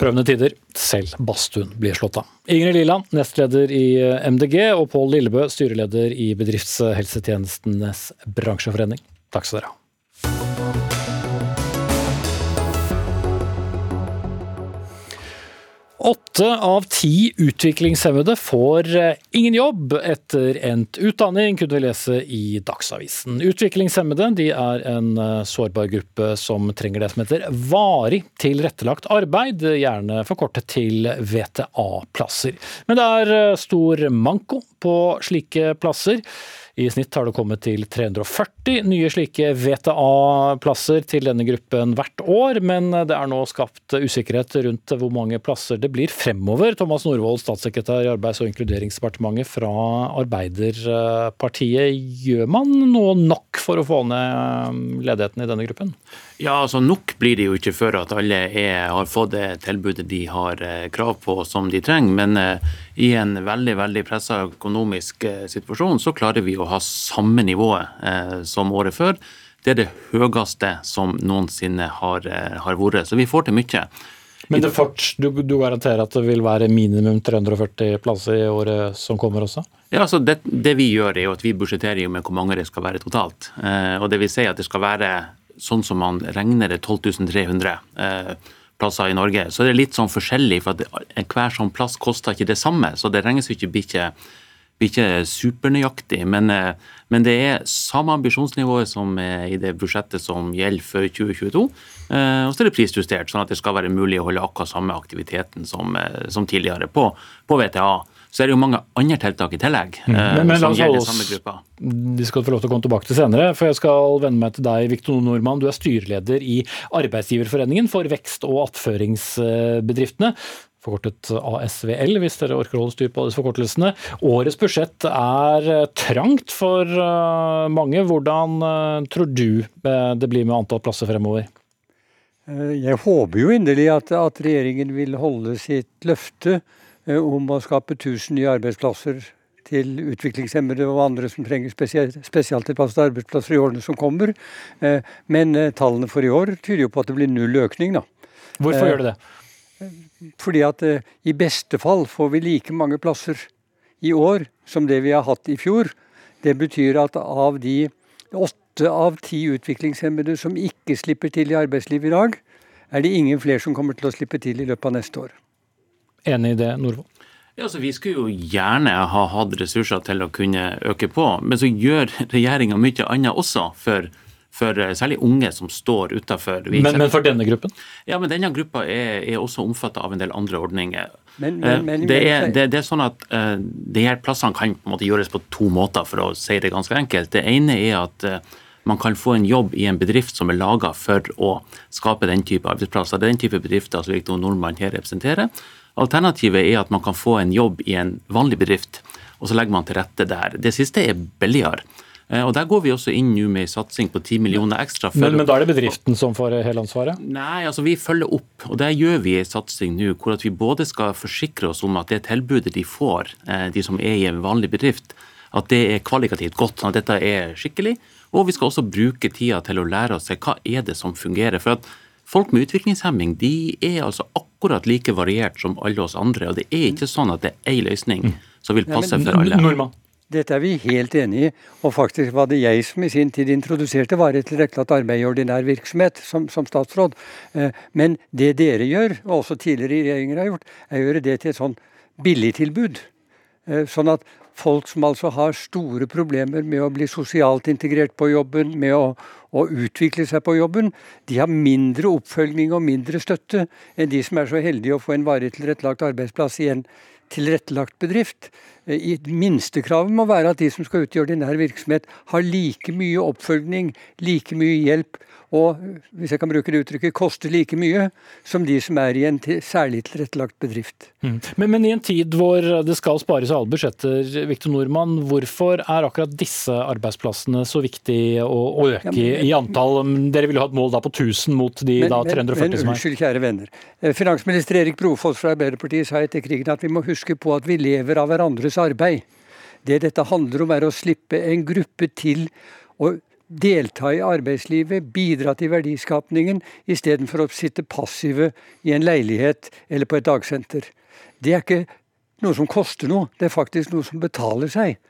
Prøvende tider, selv badstuen blir slått av. Ingrid Liland, nestleder i MDG, og Pål Lillebø, styreleder i Bedriftshelsetjenestenes bransjeforening. Takk skal dere ha. Åtte av ti utviklingshemmede får eh, ingen jobb etter endt utdanning, kunne vi lese i Dagsavisen. Utviklingshemmede de er en eh, sårbar gruppe som trenger det som heter varig tilrettelagt arbeid, gjerne forkortet til VTA-plasser. Men det er eh, stor manko på slike plasser. I snitt har det kommet til 340 nye slike VTA-plasser til denne gruppen hvert år, men det er nå skapt usikkerhet rundt hvor mange plasser det blir fremover. Thomas Norvoll, statssekretær i Arbeids- og inkluderingsdepartementet fra Arbeiderpartiet. Gjør man nå nok for å få ned ledigheten i denne gruppen? Ja, altså Nok blir det jo ikke før at alle er, har fått det tilbudet de har eh, krav på som de trenger. Men eh, i en veldig veldig pressa økonomisk eh, situasjon så klarer vi å ha samme nivået eh, som året før. Det er det høyeste som noensinne har, eh, har vært. Så vi får til mye. Men det fort, du, du garanterer at det vil være minimum 340 plasser i året som kommer også? Ja, altså det, det, vi gjør er jo at vi budsjetterer med hvor mange det skal være totalt. Eh, og det vil si at det skal være sånn som man regner det 12 300 eh, plasser i Norge. Så det er litt sånn forskjellig, for hver sånn plass koster ikke det samme. Så det regnes ikke ikke ikke supernøyaktig, men, eh, men, det er samme ambisjonsnivået som i det budsjettet som gjelder for 2022. Eh, og så er det prisjustert, sånn at det skal være mulig å holde akkurat samme aktiviteten som, eh, som tidligere på, på VTA. Så er det jo mange andre tiltak i tillegg mm. men, men, som gjelder samme gruppa. De skal få lov til å komme tilbake til senere, for jeg skal vende meg til deg, Viktor Nordmann. Du er styreleder i Arbeidsgiverforeningen for vekst- og attføringsbedriftene forkortet ASVL, hvis dere orker å holde styr på disse forkortelsene. Årets budsjett er eh, trangt for eh, mange. Hvordan eh, tror du det blir med antall plasser fremover? Jeg håper jo inderlig at, at regjeringen vil holde sitt løfte om å skape 1000 nye arbeidsplasser til utviklingshemmede og andre som trenger spesialtilpassede arbeidsplasser i årene som kommer. Men tallene for i år tyder jo på at det blir null økning. da. Hvorfor gjør det det? Fordi at eh, i beste fall får vi like mange plasser i år som det vi har hatt i fjor. Det betyr at av de åtte av ti utviklingshemmede som ikke slipper til i arbeidslivet i dag, er det ingen flere som kommer til å slippe til i løpet av neste år. Enig i det, Norvoll? Ja, altså, vi skulle jo gjerne ha hatt ressurser til å kunne øke på, men så gjør regjeringa mye annet også for for eh, særlig unge som står utafor. Men, men, for denne gruppen? Ja, men denne gruppa er, er også omfatta av en del andre ordninger. Men, men, det, er, det, det, er, sånn at uh, de her plassene kan på en måte gjøres på to måter, for å si det ganske enkelt. Det ene er at uh, man kan få en jobb i en bedrift som er laga for å skape den type arbeidsplasser. Det er den type bedrifter som Victor Nordmann her representerer. Alternativet er at man kan få en jobb i en vanlig bedrift, og så legger man til rette der. Det siste er billigere. Eh, og Der går vi også inn nå med satsing på 10 millioner ekstra. Men, men, da er det bedriften som får hele ansvaret? Nei, altså vi følger opp. og Der gjør vi en satsing nå hvor vi både skal forsikre oss om at det tilbudet de får, eh, de som er i en vanlig bedrift, at det er kvalitativt godt, sånn at dette er skikkelig. Og vi skal også bruke tida til å lære oss hva er det som fungerer. For at Folk med utviklingshemming de er altså akkurat like variert som alle oss andre. og Det er ikke sånn at det er én løsning mm. som vil passe for alle. Nordmann. Dette er vi helt enig i. Og faktisk var det jeg som i sin tid introduserte varig tilrettelagt arbeid i ordinær virksomhet som, som statsråd. Eh, men det dere gjør, og også tidligere regjeringer har gjort, er å gjøre det til et sånn billigtilbud. Eh, sånn at folk som altså har store problemer med å bli sosialt integrert på jobben, med å, å, utvikle seg på jobben, de har mindre oppfølging og mindre støtte enn de som er så heldige å få en varig tilrettelagt arbeidsplass i en tilrettelagt bedrift. Eh, minstekravet må være at de som skal ut i ordinær virksomhet, har like mye oppfølging, like mye hjelp og hvis jeg kan bruke det uttrykket, koster like mye som de som er i en særlig tilrettelagt bedrift. Mm. Men, men, i en tid hvor det skal spares alle budsjetter, Victor Nordmann, hvorfor er akkurat disse arbeidsplassene så viktig å, å øke ja, men, i antall? Dere ville ha et mål da på 1000 mot de men, da 340 men, som er Unnskyld, kjære venner. Eh, finansminister Erik Brofoss fra Arbeiderpartiet sa etter krigen at vi må huske på at vi lever av hverandres arbeid. Det dette handler om, er å slippe en gruppe til å delta i arbeidslivet, bidra til verdiskapningen, istedenfor å sitte passive i en leilighet eller på et dagsenter. Det er ikke noe som koster noe, det er faktisk noe som betaler seg.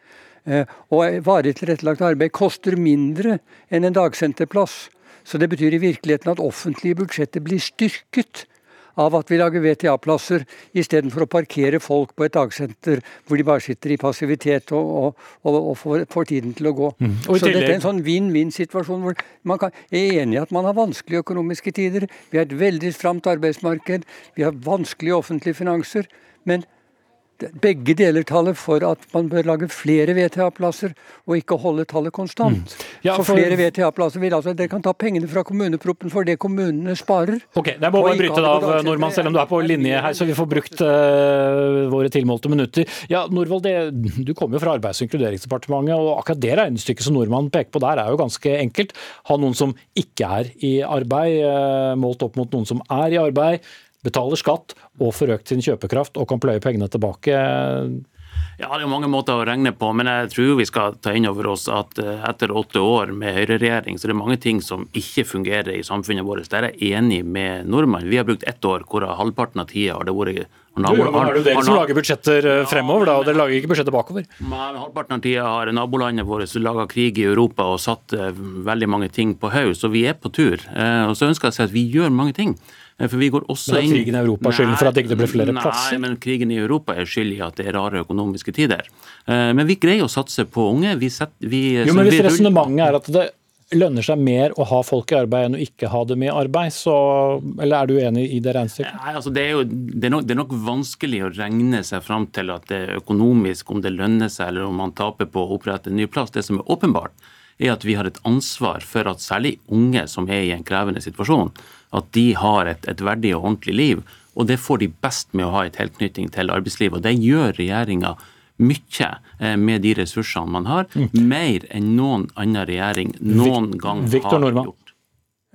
Eh, og varig tilrettelagt arbeid koster mindre enn en dagsenterplass. Så det betyr i virkeligheten at offentlige budsjetter blir styrket av at vi lager VTA-plasser istedenfor å parkere folk på et dagsenter hvor de bare sitter i passivitet og, og, og, og får, får, tiden til å gå. Mm. Så dette er en sånn vinn-vinn-situasjon hvor man kan, er enig i at man har vanskelige økonomiske tider. Vi har et veldig stramt arbeidsmarked, vi har vanskelige offentlige finanser. men begge deler taler for at man bør lage flere VTA-plasser, og ikke holde tallet konstant. Mm. Ja, for, for, flere VTA-plasser vil altså Dere kan ta pengene fra kommuneproppen for det kommunene sparer. Ok, Jeg må bare bryte det av, Nordmann, selv om du er på linje her, så vi får brukt uh, våre tilmålte minutter. Ja, Norvald, det, Du kommer jo fra Arbeids- og inkluderingsdepartementet, og akkurat det regnestykket som Nordmann peker på der, er jo ganske enkelt. Ha noen som ikke er i arbeid, uh, målt opp mot noen som er i arbeid betaler skatt og får økt sin kjøpekraft og kan pløye pengene tilbake. Ja, Det er mange måter å regne på, men jeg tror vi skal ta inn over oss at eh, etter åtte år med høyreregjering, så er det mange ting som ikke fungerer i samfunnet vårt. Der er jeg enig med nordmenn. Vi har brukt ett år hvor halvparten av tida har det vært Nabo, jo, er det jo dere som lager budsjetter eh, fremover, da, og dere lager ikke budsjetter bakover? Men halvparten av tida har nabolandet vårt laga krig i Europa og satt eh, veldig mange ting på haug, så vi er på tur. Og så ønsker jeg å si at vi gjør mange ting. For vi går også men er krigen i Europa skylden for at det ikke blir flere plasser? Nei, men krigen i Europa er skyld i at det er rare økonomiske tider. Men vi greier å satse på unge. Vi setter, vi, jo, men Hvis resonnementet er at det lønner seg mer å ha folk i arbeid enn å ikke ha dem i arbeid, så Eller er du uenig i det regnestykket? Nei, altså det, er jo, det, er nok, det er nok vanskelig å regne seg fram til at det er økonomisk, om det lønner seg eller om man taper på å opprette en ny plass. Det som er åpenbart, er at vi har et ansvar for at særlig unge som er i en krevende situasjon, at de har et, et verdig og ordentlig liv. Og det får de best med å ha en tilknytning til arbeidslivet. Og det gjør regjeringa mye eh, med de ressursene man har. Mm. Mer enn noen annen regjering noen gang Victor har gjort.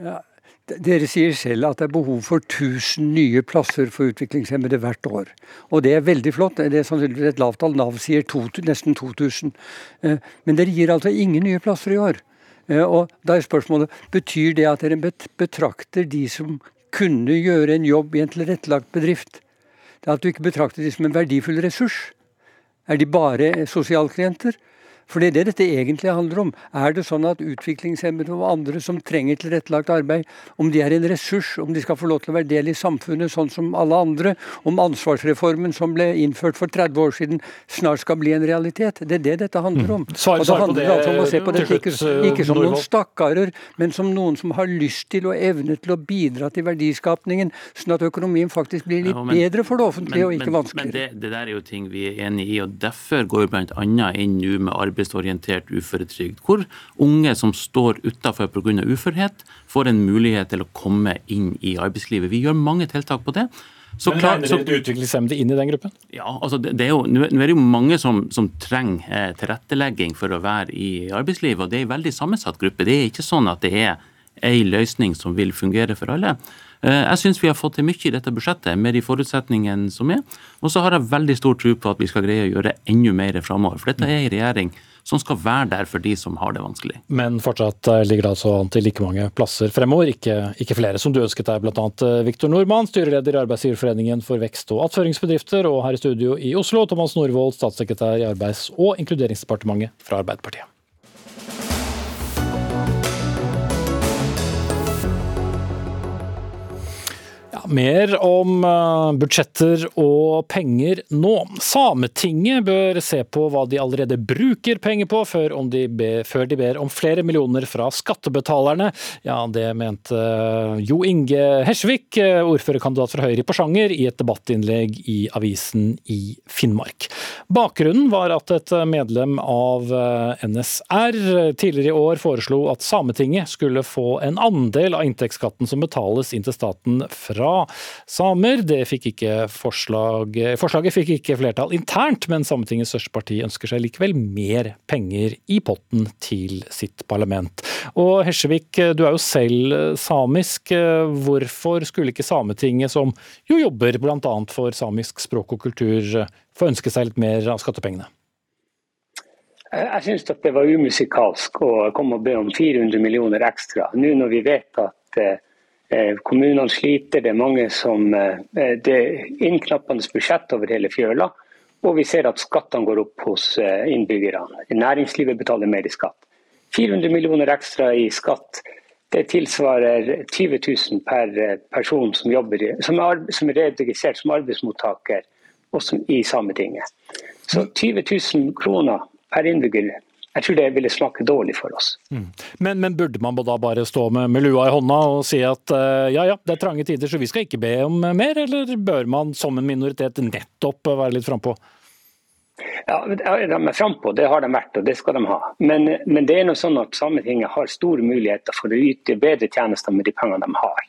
Ja, dere sier selv at det er behov for 1000 nye plasser for utviklingshemmede hvert år. Og det er veldig flott. Det er sannsynligvis et lavt tall. Nav sier to, nesten 2000. Eh, men dere gir altså ingen nye plasser i år. Eh, og da er spørsmålet, Betyr det at dere betrakter de som kunne gjøre en jobb i en tilrettelagt bedrift, at du ikke betrakter de som en verdifull ressurs? Er de bare sosialklienter? For det er det dette egentlig handler om. Er det sånn at utviklingshemmede og andre som trenger tilrettelagt arbeid, om de er en ressurs, om de skal få lov til å være del i samfunnet sånn som alle andre, om ansvarsreformen som ble innført for 30 år siden snart skal bli en realitet. Det er det dette handler om. Mm. Svar, og det handler altså om å se på dette ikke, ikke som noen stakkarer, men som noen som har lyst til og evne til å bidra til verdiskapningen, sånn at økonomien faktisk blir litt ja, men, bedre for det offentlige men, og ikke men, vanskeligere. Men det, det, der er jo ting vi er enig i, og derfor går vi bl.a. inn nå med arbeid arbeidsorientert uføretrygd, hvor unge som står utafor pga. uførhet, får en mulighet til å komme inn i arbeidslivet. Vi gjør mange tiltak på det. Så Men klar, så, utviklingshemmede inn i den gruppen? Ja, altså det, det er jo, Nå er det jo mange som, som trenger eh, tilrettelegging for å være i arbeidslivet, og det er en veldig sammensatt gruppe. Det er ikke sånn at det er en løsning som vil fungere for alle. Eh, jeg syns vi har fått til mye i dette budsjettet med de forutsetningene som er. Og så har jeg veldig stor tro på at vi skal greie å gjøre enda mer framover. For dette er en regjering som skal være der for de som har det vanskelig. Men fortsatt eh, ligger det altså an til like mange plasser fremover, ikke, ikke flere som du ønsket deg, bl.a. Eh, Viktor Nordmann, styreleder i Arbeidsgiverforeningen for vekst- og attføringsbedrifter, og her i studio i Oslo, Thomas Norvoll, statssekretær i Arbeids- og inkluderingsdepartementet fra Arbeiderpartiet. Mer om eh, budsjetter og penger nå. Sametinget bør se på hva de allerede bruker penger på, før, de ber, før de ber om flere millioner fra skattebetalerne. Ja, det mente eh, Jo Inge Hersvik, eh, ordførerkandidat fra Høyre i Porsanger, i et debattinnlegg i avisen i Finnmark. Bakgrunnen var at et medlem av NSR tidligere i år foreslo at Sametinget skulle få en andel av inntektsskatten som betales inn til staten fra samer. Det fikk forslag, forslaget fikk ikke flertall internt, men Sametingets største parti ønsker seg likevel mer penger i potten til sitt parlament. Og Hesjevik, du er jo selv samisk. Hvorfor skulle ikke Sametinget, som jo jobber bl.a. for samisk språk og kultur, få ønske seg litt mer av skattepengene? Jeg syns det var umusikalsk å komme og be om 400 millioner ekstra, nå når vi vet at Eh, kommunene sliter, det er mange som eh, Det er innknappende budsjett over hele fjøla. Og vi ser at skattene går opp hos eh, innbyggerne. Næringslivet betaler mer i skatt. 400 millioner ekstra i skatt, det tilsvarer 20 000 per person som, jobber, som, er, som er registrert som arbeidsmottaker og som, i Sametinget. Så 20 000 kroner per innbygger jeg tror det ville smake dårlig for oss. Mm. Men, men, burde man da bare stå med, med, lua i hånda og si at uh, ja ja, det er trange tider, så vi skal ikke be om mer, eller bør man som en minoritet nettopp være litt frampå? Ja, de er frampå, det har de vært, og det skal de ha. Men, men det er noe sånn at Sametinget har store muligheter for å yte bedre tjenester med de pengene de har.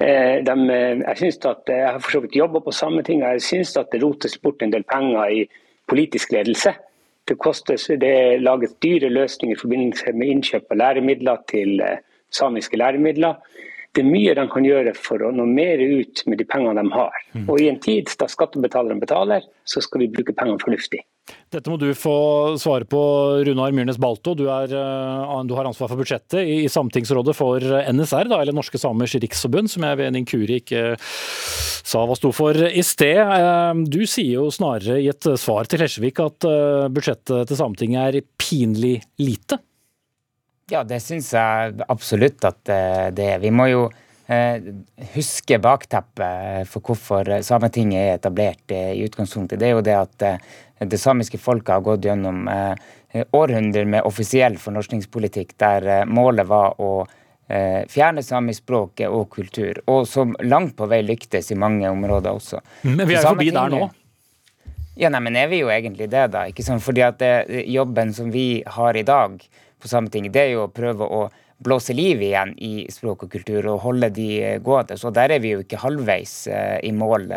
Eh, de, jeg, synes at, jeg har for så vidt jobba på Sametinget, jeg syns at det rotes bort en del penger i politisk ledelse. Det, kostes, det laget dyre løsninger i forbindelse med innkjøp av læremidler til eh, samiske læremidler. Det er mye de kan gjøre for å nå mer ut med de pengene de har. Mm. Og I en tid da skattebetalerne betaler, så skal vi bruke pengene fornuftig. Dette må du få svare på, Runar Myrnes Balto. Du, er, eh, du har ansvar for budsjettet i Sametingsrådet for NSR, da, eller Norske Samers Riksforbund, som jeg ved en inkurie ikke sa hva sto for i sted. Eh, du sier jo snarere i et svar til Hesjevik at eh, budsjettet til Sametinget er pinlig lite. Ja, det syns jeg absolutt at det er. Vi må jo huske bakteppet for hvorfor Sametinget er etablert i utgangspunktet. Det er jo det at det samiske folket har gått gjennom eh, århundrer med offisiell fornorskningspolitikk, der eh, målet var å eh, fjerne samisk språk og kultur, og som langt på vei lyktes i mange områder også. Men vi er jo forbi der nå? Ja, nei, men er vi jo egentlig det, da? ikke sant? Fordi at det, jobben som vi har i dag på Sametinget, det er jo å prøve å blåse liv igjen i språk og kultur og holde de gående. Så der er vi jo ikke halvveis i mål.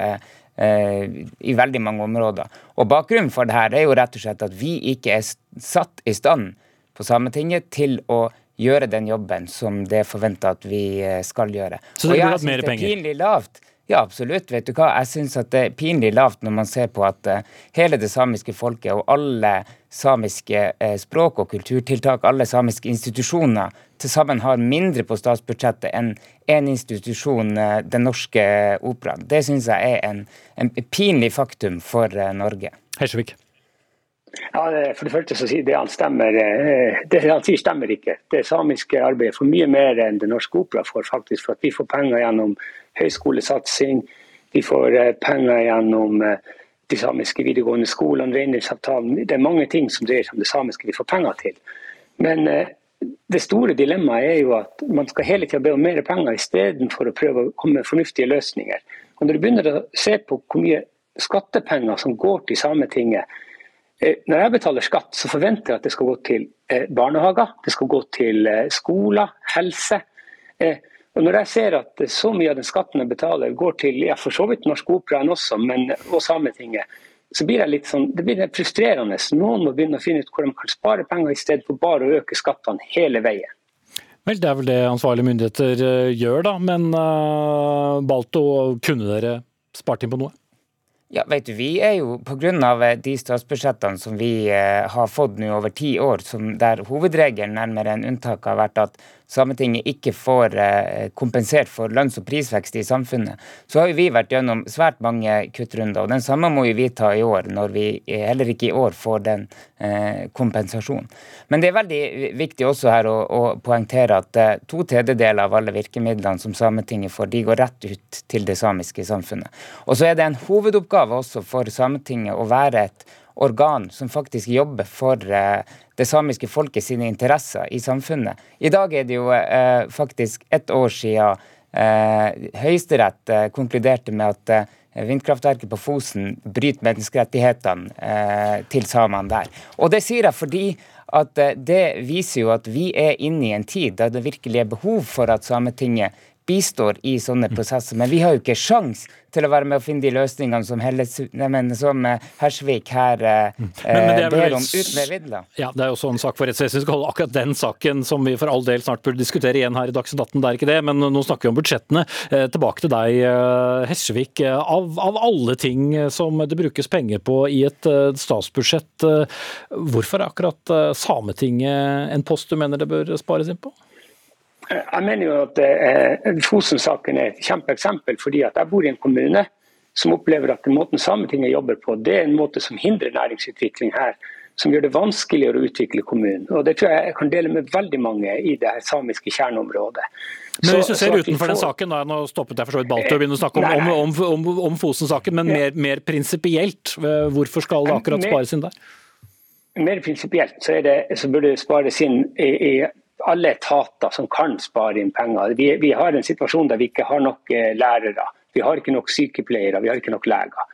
Eh, i veldig mange områder. Og Bakgrunnen for det her er jo rett og slett at vi ikke er satt i stand på Sametinget til å gjøre den jobben som det er forventa at vi eh, skal gjøre. Så det burde hatt mer penger? Det er pinlig lavt. Ja, absolutt. Vet du hva? Jeg syns det er pinlig lavt når man ser på at uh, hele det samiske folket og alle samiske uh, språk- og kulturtiltak, alle samiske institusjoner, til sammen har mindre på statsbudsjettet enn én institusjon, uh, Den norske operaen. Det syns jeg er en, en, pinlig faktum for Norge. Hesjevik. Ja, For det første så sier det han stemmer, det han sier stemmer ikke. Det samiske arbeidet får mye mer enn Det norske opera får, faktisk, for at vi får penger gjennom høyskolesatsing. vi får eh, penger gjennom eh, de samiske videregående skolene, reindriftsavtalen. Det er mange ting som dreier seg om det samiske vi får penger til. Men eh, det store dilemmaet er jo at man skal hele tida be om mer penger istedenfor å prøve å komme med fornuftige løsninger. Og Når du begynner å se på hvor mye skattepenger som går til Sametinget Når jeg betaler skatt, så forventer jeg at det skal gå til barnehager, det skal gå til skoler, helse. Og Når jeg ser at så mye av den skatten jeg betaler går til ja, for så vidt Norsk Opera også, men, og Sametinget, så blir det litt sånn, det blir frustrerende. Noen må begynne å finne ut hvor de kan spare penger, i stedet for bare å øke skattene hele veien. Vel, Det er vel det ansvarlige myndigheter eh, gjør, da. Men uh, Balto, kunne dere spart inn på noe? Ja, vet du, Vi er jo pga. Eh, de statsbudsjettene som vi eh, har fått nå over ti år, som der hovedregelen nærmere enn unntak har vært at Sametinget ikke får eh, kompensert for lønns- og prisvekst i samfunnet, så har jo vi vært gjennom svært mange kuttrunder. og Den samme må jo vi ta i år, når vi heller ikke i år får den eh, kompensasjonen. Men det er veldig viktig også her å, å poengtere at eh, to tredjedeler av alle virkemidlene som Sametinget får, de går rett ut til det samiske samfunnet. Og så er det en hovedoppgave også for Sametinget å være et organ som faktisk jobber for eh, det samiske folket sine interesser i samfunnet. I dag er det jo eh, faktisk ett år siden eh, Høyesterett konkluderte med at vindkraftverket på Fosen bryter menneskerettighetene til samene der. Og det sier jeg fordi at det viser jo at vi er inne i en tid da det virkelig er behov for at Sametinget bistår i sånne prosesser. Men vi har jo ikke sjans til å være med å finne de løsningene som, Helles, nei, som uh, Hersvik her uh, men, men vel, ber om uten midler. Ja, Det er også en sak for rettsvesenet. Akkurat den saken som vi for all del snart burde diskutere igjen her i Dagsnytt 18, det er ikke det. Men nå snakker vi om budsjettene. Tilbake til deg, Hersvik. Av, av, alle ting som det brukes penger på i et statsbudsjett, hvorfor er akkurat Sametinget en post du mener det bør spares inn på? Jeg mener jo at eh, Fosen-saken er et kjempeeksempel, fordi at jeg bor i en kommune som opplever at den måten Sametinget jobber på, det er en måte som hindrer næringsutvikling her. Som gjør det vanskeligere å utvikle kommunen. Og Det tror jeg jeg kan dele med veldig mange i det her samiske kjerneområdet. Men hvis du ser utenfor den saken, da, nå stoppet jeg for så vidt Balti å begynne å snakke om, om, om, om Fosen-saken, men mer, mer prinsipielt, eh, hvorfor skal det akkurat spares inn der? Mer prinsipielt så, så, burde det spares inn i, i alle etater som kan spare inn penger. Vi, vi, har en situasjon der vi ikke har nok eh, lærere, vi har ikke nok sykepleiere, vi har ikke nok leger.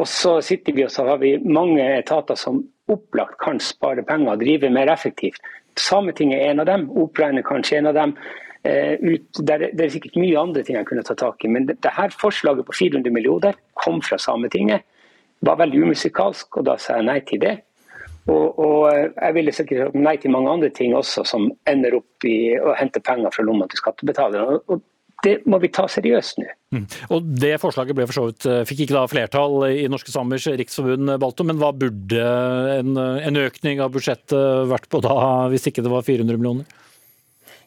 Og så sitter vi og så har vi mange etater som opplagt kan spare penger og drive mer effektivt. Sametinget er en av dem, Operaen er kanskje en av dem. Uh, ut, det, er, sikkert mye andre ting jeg kunne ta tak i, men det, det her forslaget på 400 millioner kom fra Sametinget. Var veldig umusikalsk, og da sa jeg nei til det. Og, og, jeg ville sikkert sagt nei til mange andre ting også, som ender opp i å hente penger fra lomma til skattebetalerne. Og, det må vi ta seriøst nå. Mm. Og Det forslaget ble for så vidt, eh, fikk ikke da flertall i Norske Samers riksforbund, Balto, men hva burde en, en økning av budsjettet vært på da, hvis ikke det var 400 millioner?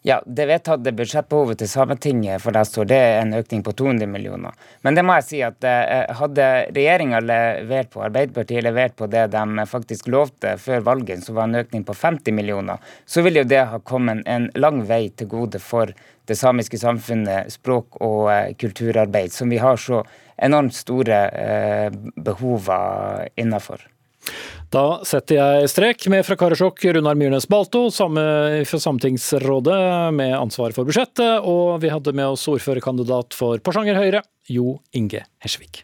Ja, Det vedtatte budsjettbehovet til Sametinget for neste år det er en økning på 200 millioner. Men det må jeg si at eh, hadde regjeringa levert på, Arbeiderpartiet levert på det de faktisk lovte før valget, som var en økning på 50 millioner, så ville jo det ha kommet en lang vei til gode for det samiske samfunnet, språk og eh, kulturarbeid, som vi har så enormt store behover behov innafor. Da setter jeg strek med fra Karasjok Runar Myrnes Balto, samme fra Sametingsrådet med ansvar for budsjettet, og vi hadde med oss ordførerkandidat for Porsanger Høyre, Jo Inge Hersvik.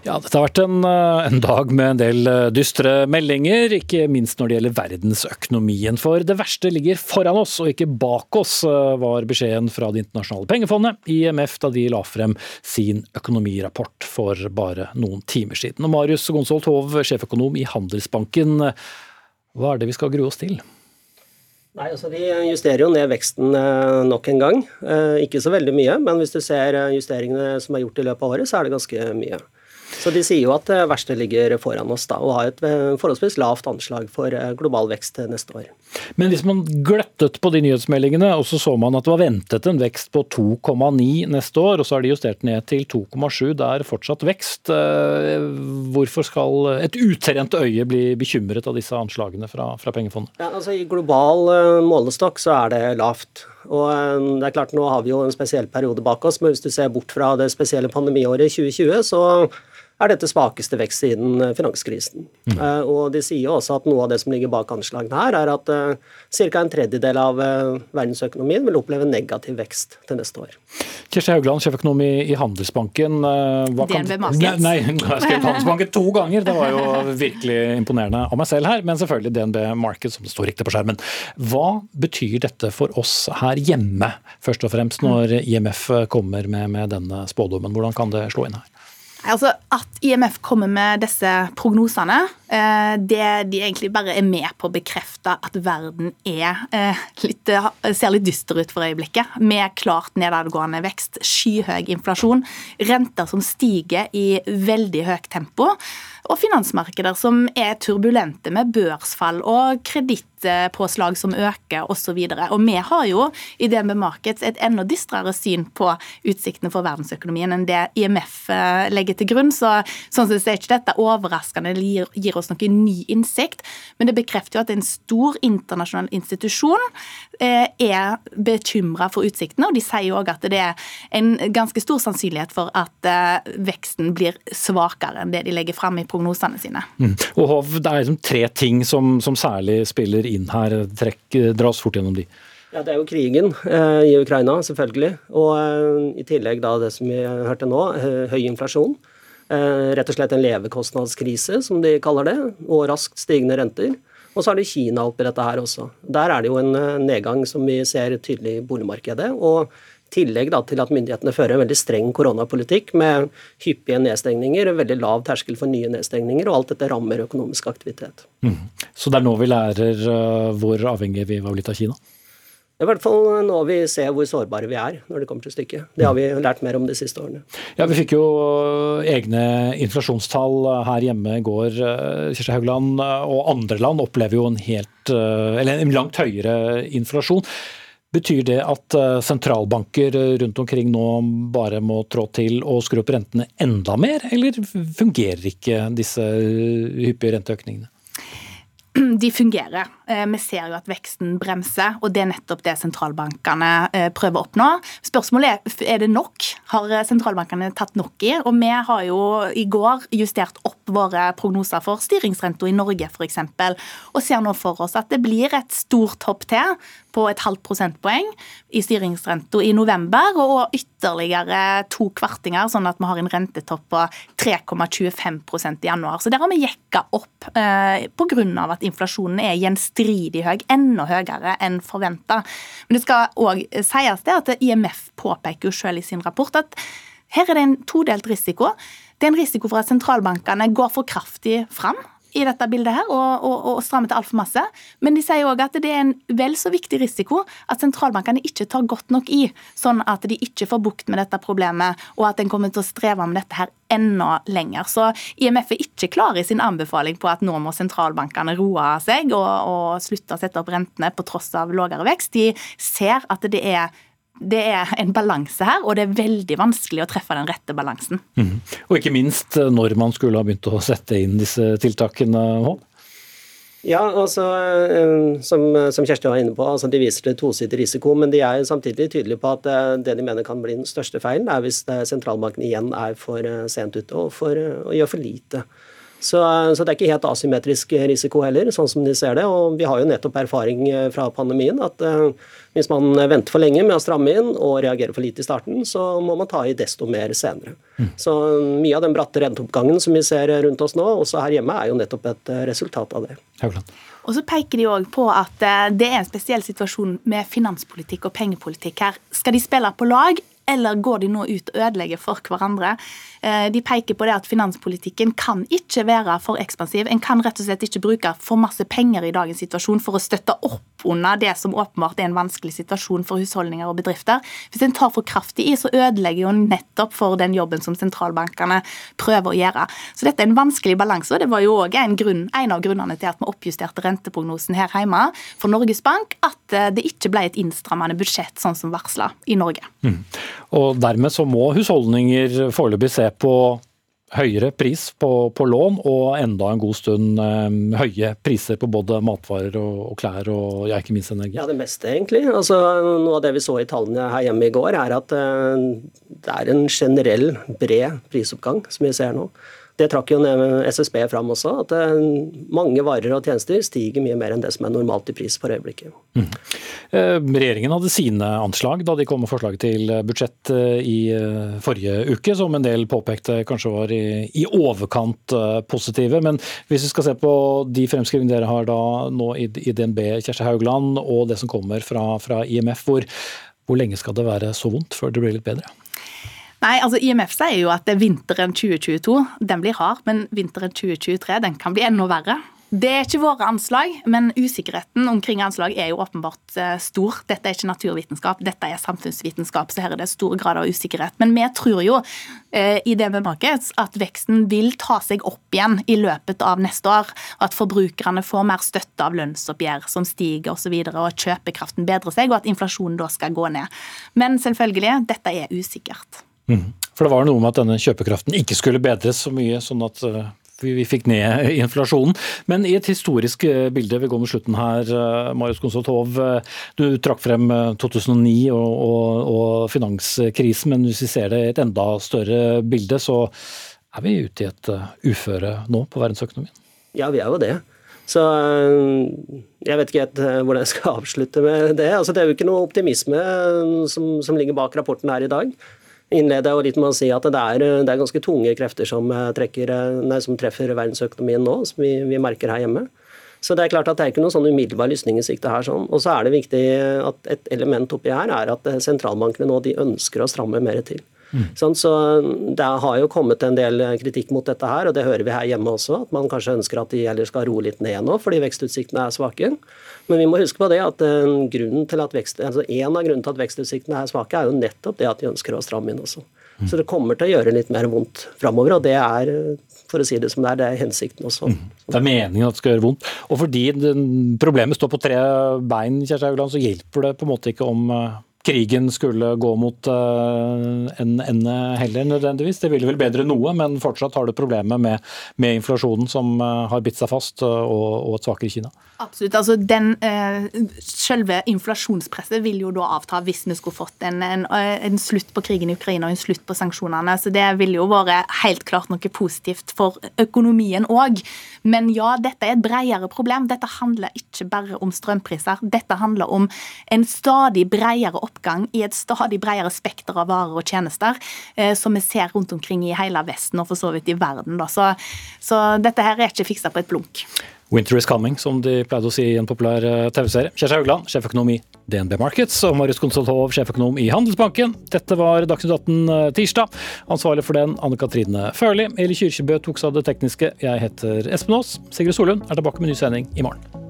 Ja, dette har vært en, eh, en, dag med en del eh, dystre meldinger, ikke minst når det gjelder verdensøkonomien. For det verste ligger foran oss og ikke bak oss, eh, var beskjeden fra Det internasjonale pengefondet, IMF, da de la frem sin økonomirapport for bare noen timer siden. Og Marius Gonsolt Hov, sjeføkonom i Handelsbanken, hva er det vi skal grue oss til? Nei, altså De justerer jo ned veksten nok en gang. Ikke så veldig mye, men hvis du ser justeringene som er gjort i løpet av året, så er det ganske mye. Så de sier jo at det verste ligger foran oss da, og har et eh, forholdsvis lavt anslag for eh, global vekst neste år. Men hvis man gløttet på de nyhetsmeldingene, og så så man at det var ventet en vekst på 2,9 neste år, og så har de justert ned til 2,7, det er fortsatt vekst. Eh, hvorfor skal et utrent øye bli bekymret av disse anslagene fra, fra pengefondet? Ja, altså I global målestokk så er det lavt. Og det er klart Nå har vi jo en spesiell periode bak oss, men hvis du ser bort fra det spesielle pandemiåret 2020, så er dette svakeste vekst siden eh, finanskrisen. Mm. Uh, og De sier også at noe av det som ligger bak anslagene her, er at eh, ca. en tredjedel av verdensøkonomien vil oppleve negativ vekst til neste år. Kirsti Haugland, sjeføkonom i, i Handelsbanken. Uh, DNB Markets. Nei, jeg har skrevet Handelsbanken to ganger, det var jo virkelig imponerende av meg selv her. Men selvfølgelig DNB Markets, som det står riktig på skjermen. Hva betyr dette for oss her hjemme, først og fremst når IMF kommer med, med denne spådommen? Hvordan kan det slå inn her? Altså, At IMF kommer med disse prognosene, eh, det de egentlig bare er med på å bekrefte at verden er eh, litt, eh, ser litt dyster ut for øyeblikket. Med klart nedadgående vekst, skyhøy inflasjon, renter som stiger i veldig høyt tempo og finansmarkeder som er turbulente med børsfall og kredittpåslag som øker osv. Vi har jo i DNB Markets et enda dystrere syn på utsiktene for verdensøkonomien enn det IMF eh, legger til grunn. Så sånn sett er ikke dette overraskende eller gir, oss noen ny innsikt, men det bekrefter jo at en stor internasjonal institusjon eh, er bekymra for utsiktene, og de sier òg at det er en ganske stor sannsynlighet for at eh, veksten blir svakere enn det de legger fram i prognosene sine. Mm. Og Hov, Det er liksom tre ting som, som særlig spiller inn her. Trekk, dra oss fort gjennom de. Ja, Det er jo krigen eh, i Ukraina, selvfølgelig. Og eh, i tillegg da det som vi hørte nå, eh, høy inflasjon. Eh, rett og slett en levekostnadskrise, som de kaller det. Og raskt stigende renter. Og så er det Kina oppi dette her også. Der er det jo en eh, nedgang som vi ser tydelig i boligmarkedet. Og tillegg da, til at myndighetene fører en veldig streng koronapolitikk med hyppige nedstengninger, veldig lav terskel for nye nedstengninger, og alt dette rammer økonomisk aktivitet. Mm. Så det er nå vi lærer uh, hvor avhengige vi var blitt av Kina? Det er i hvert fall nå vi ser hvor sårbare vi er når det kommer til stykket. Det har vi lært mer om de siste årene. Ja, Vi fikk jo egne inflasjonstall her hjemme i går. Eh, Kirsti Haugland og andre land opplever jo en, helt, eh, en langt høyere inflasjon. Betyr det at eh, sentralbanker rundt omkring nå bare må trå til og skru opp rentene enda mer, eller fungerer ikke disse hyppige renteøkningene? De fungerer. Eh, vi ser jo at veksten bremser, og det er nettopp det sentralbankene eh, prøver å oppnå. Spørsmålet er er det nok. Har sentralbankene tatt nok i? Og vi har jo i går justert opp våre prognoser for styringsrenta i Norge f.eks. Og ser nå for oss at det blir et stort hopp til på et halvt prosentpoeng i styringsrenta i november, og ytterligere to kvartinger, sånn at vi har en rentetopp på 3,25% i januar. Så der har vi jekka opp eh, pga. at inflasjonen er gjenstridig stridig høy, enda høyere enn forventa. Men det skal òg sies det at IMF påpeker jo selv i sin rapport at her er det en todelt risiko. Det er en risiko for at sentralbankene går for kraftig fram i dette bildet her og, og, og stramme til altfor masse. Men de sier òg at det er en vel så viktig risiko at sentralbankene ikke tar godt nok i, sånn at de ikke får bukt med dette problemet, og at en kommer til å streve med dette her enda lenger. Så IMF er ikke klar i sin anbefaling på at nå må sentralbankene roe seg og, og slutte å sette opp rentene på tross av lavere vekst. De ser at det er det er en balanse her, og det er veldig vanskelig å treffe den rette balansen. Mm. Og ikke minst eh, når man skulle ha begynt å sette inn disse tiltakene. Hånd. Ja, altså, eh, som, som, Kjersti var inne på, altså, de viser til tosidig risiko, men de er samtidig tydelige på at eh, det de mener kan bli den største feilen, er hvis sentralbanken igjen er for sent ute og, for, og gjør for lite. Så, så, det er ikke helt asymmetrisk risiko heller, sånn som de ser det. Og vi har jo nettopp erfaring fra pandemien at uh, hvis man venter for lenge med å stramme inn og reagerer for lite i starten, så må man ta i desto mer senere. Mm. Så mye av den bratte renteoppgangen som vi ser rundt oss nå, også her hjemme, er jo nettopp et eh, resultat av det. Høyland. Og så peker de òg på at eh, det er en spesiell situasjon med finanspolitikk og pengepolitikk her. Skal de spille på lag, eller går de nå ut og ødelegger for hverandre? Eh, de peker på det at finanspolitikken kan ikke være for ekspansiv. En kan rett og slett ikke bruke for masse penger i dagens situasjon for å støtte opp under det som åpenbart er en vanskelig situasjon for husholdninger og bedrifter. Hvis en tar for kraftig i, så ødelegger jo nettopp for den jobben som sentralbankene prøver å gjøre. Så dette er en vanskelig balanse, og det var jo òg en, en av grunnene til at vi oppjusterte renteprognosen her hjemme for Norges Bank, at eh, det ikke ble et innstrammende budsjett sånn som varsla i Norge. Mm. Og dermed så må husholdninger foreløpig se på høyere pris på, på, lån og enda en god stund eh, høye priser på både matvarer og, og klær og ja, ikke minst energi? Ja, det meste egentlig. Altså, noe av det vi så i tallene her hjemme i går, er at eh, det er en generell bred prisoppgang som vi ser nå. Det trakk jo SSB fram også, at eh, mange varer og tjenester stiger mye mer enn det som er normalt i pris for øyeblikket. Mm. Eh, regjeringen hadde sine anslag da de kom med forslaget til budsjett eh, i forrige uke, som en del påpekte kanskje var i, overkant positive. Men hvis vi skal se på de fremskrivingene dere har da nå i, i DNB, Kjersti Haugland, og det som kommer fra, fra IMF, hvor, hvor lenge skal det være så vondt før det blir litt bedre? Nei, altså IMF sier jo at vinteren 2022 den blir hard, men vinteren 2023 den kan bli enda verre. Det er ikke våre anslag, men usikkerheten omkring anslag er jo åpenbart eh, stor. Dette er ikke naturvitenskap, dette er samfunnsvitenskap, så her er det stor grad av usikkerhet. Men vi tror jo i i DNB Markets at veksten vil ta seg opp igjen i løpet av neste år. og At forbrukerne får mer støtte av lønnsoppgjør som stiger osv., og, så videre, og kjøpekraften bedrer seg, og at inflasjonen da skal gå ned. Men selvfølgelig, dette er usikkert. Mm. For det var noe med at denne kjøpekraften ikke skulle bedres så mye, sånn at eh, vi fikk ned inflasjonen. Men i et historisk eh, bilde, vi går mot slutten her, eh, Marius Konsoltov. Du trakk frem 2009 og, og, og, finanskrisen, men hvis vi ser det i et enda større bilde, så er vi ute i et uføre nå på verdensøkonomien? Ja, vi er jo det. Så jeg vet ikke helt hvordan jeg skal avslutte med det. Altså, det er jo ikke noe optimisme som, som ligger bak rapporten her i dag innleder jeg litt med å si at det er, det er ganske tunge krefter som, eh, trekker, eh, nei, som treffer verdensøkonomien nå, som vi, vi, merker her hjemme. Så det er klart at det er ikke noen sånn umiddelbar lysning i sikte her. sånn. Og så er det viktig at et element oppi her er at eh, sentralbankene nå de ønsker å stramme mer til. Mm. Så Det har jo kommet en del kritikk mot dette her, og det hører vi her hjemme også. At man kanskje ønsker at de heller skal roe litt ned nå, fordi vekstutsiktene er svake. Men vi må huske på det at grunnen til at vekst, altså en av grunnene til at vekstutsiktene er svake, er jo nettopp det at de ønsker å stramme inn også. Mm. Så det kommer til å gjøre litt mer vondt framover, og det er for å si det som det er, det er hensikten også. Mm. Det er meningen at det skal gjøre vondt. Og fordi problemet står på tre bein, Kjersti Haugland, så hjelper det på en måte ikke om eh, krigen skulle gå mot uh, en ende heller, nødvendigvis. Det ville vel bedre noe, men fortsatt har du problemet med, med inflasjonen som uh, har bitt seg fast, uh, og, og, et svakere Kina. Absolutt. altså den, Selve inflasjonspresset vil jo da avta hvis vi skulle fått en, en, en, slutt på krigen i Ukraina og en slutt på sanksjonene. så Det ville jo vært helt klart noe positivt for økonomien òg. Men ja, dette er et bredere problem. Dette handler ikke bare om strømpriser. Dette handler om en stadig bredere oppgang i et stadig bredere spekter av varer og tjenester, eh, som vi ser rundt omkring i hele Vesten og for så vidt i verden. Så, så dette her er ikke fiksa på et blunk. Winter is coming, som de pleide å si i en populær eh, TV-serie. Kjersti Haugland, sjeføkonom i DNB Markets, og Marius Konsolthov, sjeføkonom i Handelsbanken. Dette var Dagsnytt 18 eh, tirsdag. Ansvarlig for den, Anne Katrine Førli. Eli Kyrkjebø tok seg av det tekniske. Jeg heter Espen Aas. Sigrid Solund er tilbake med ny sending i morgen.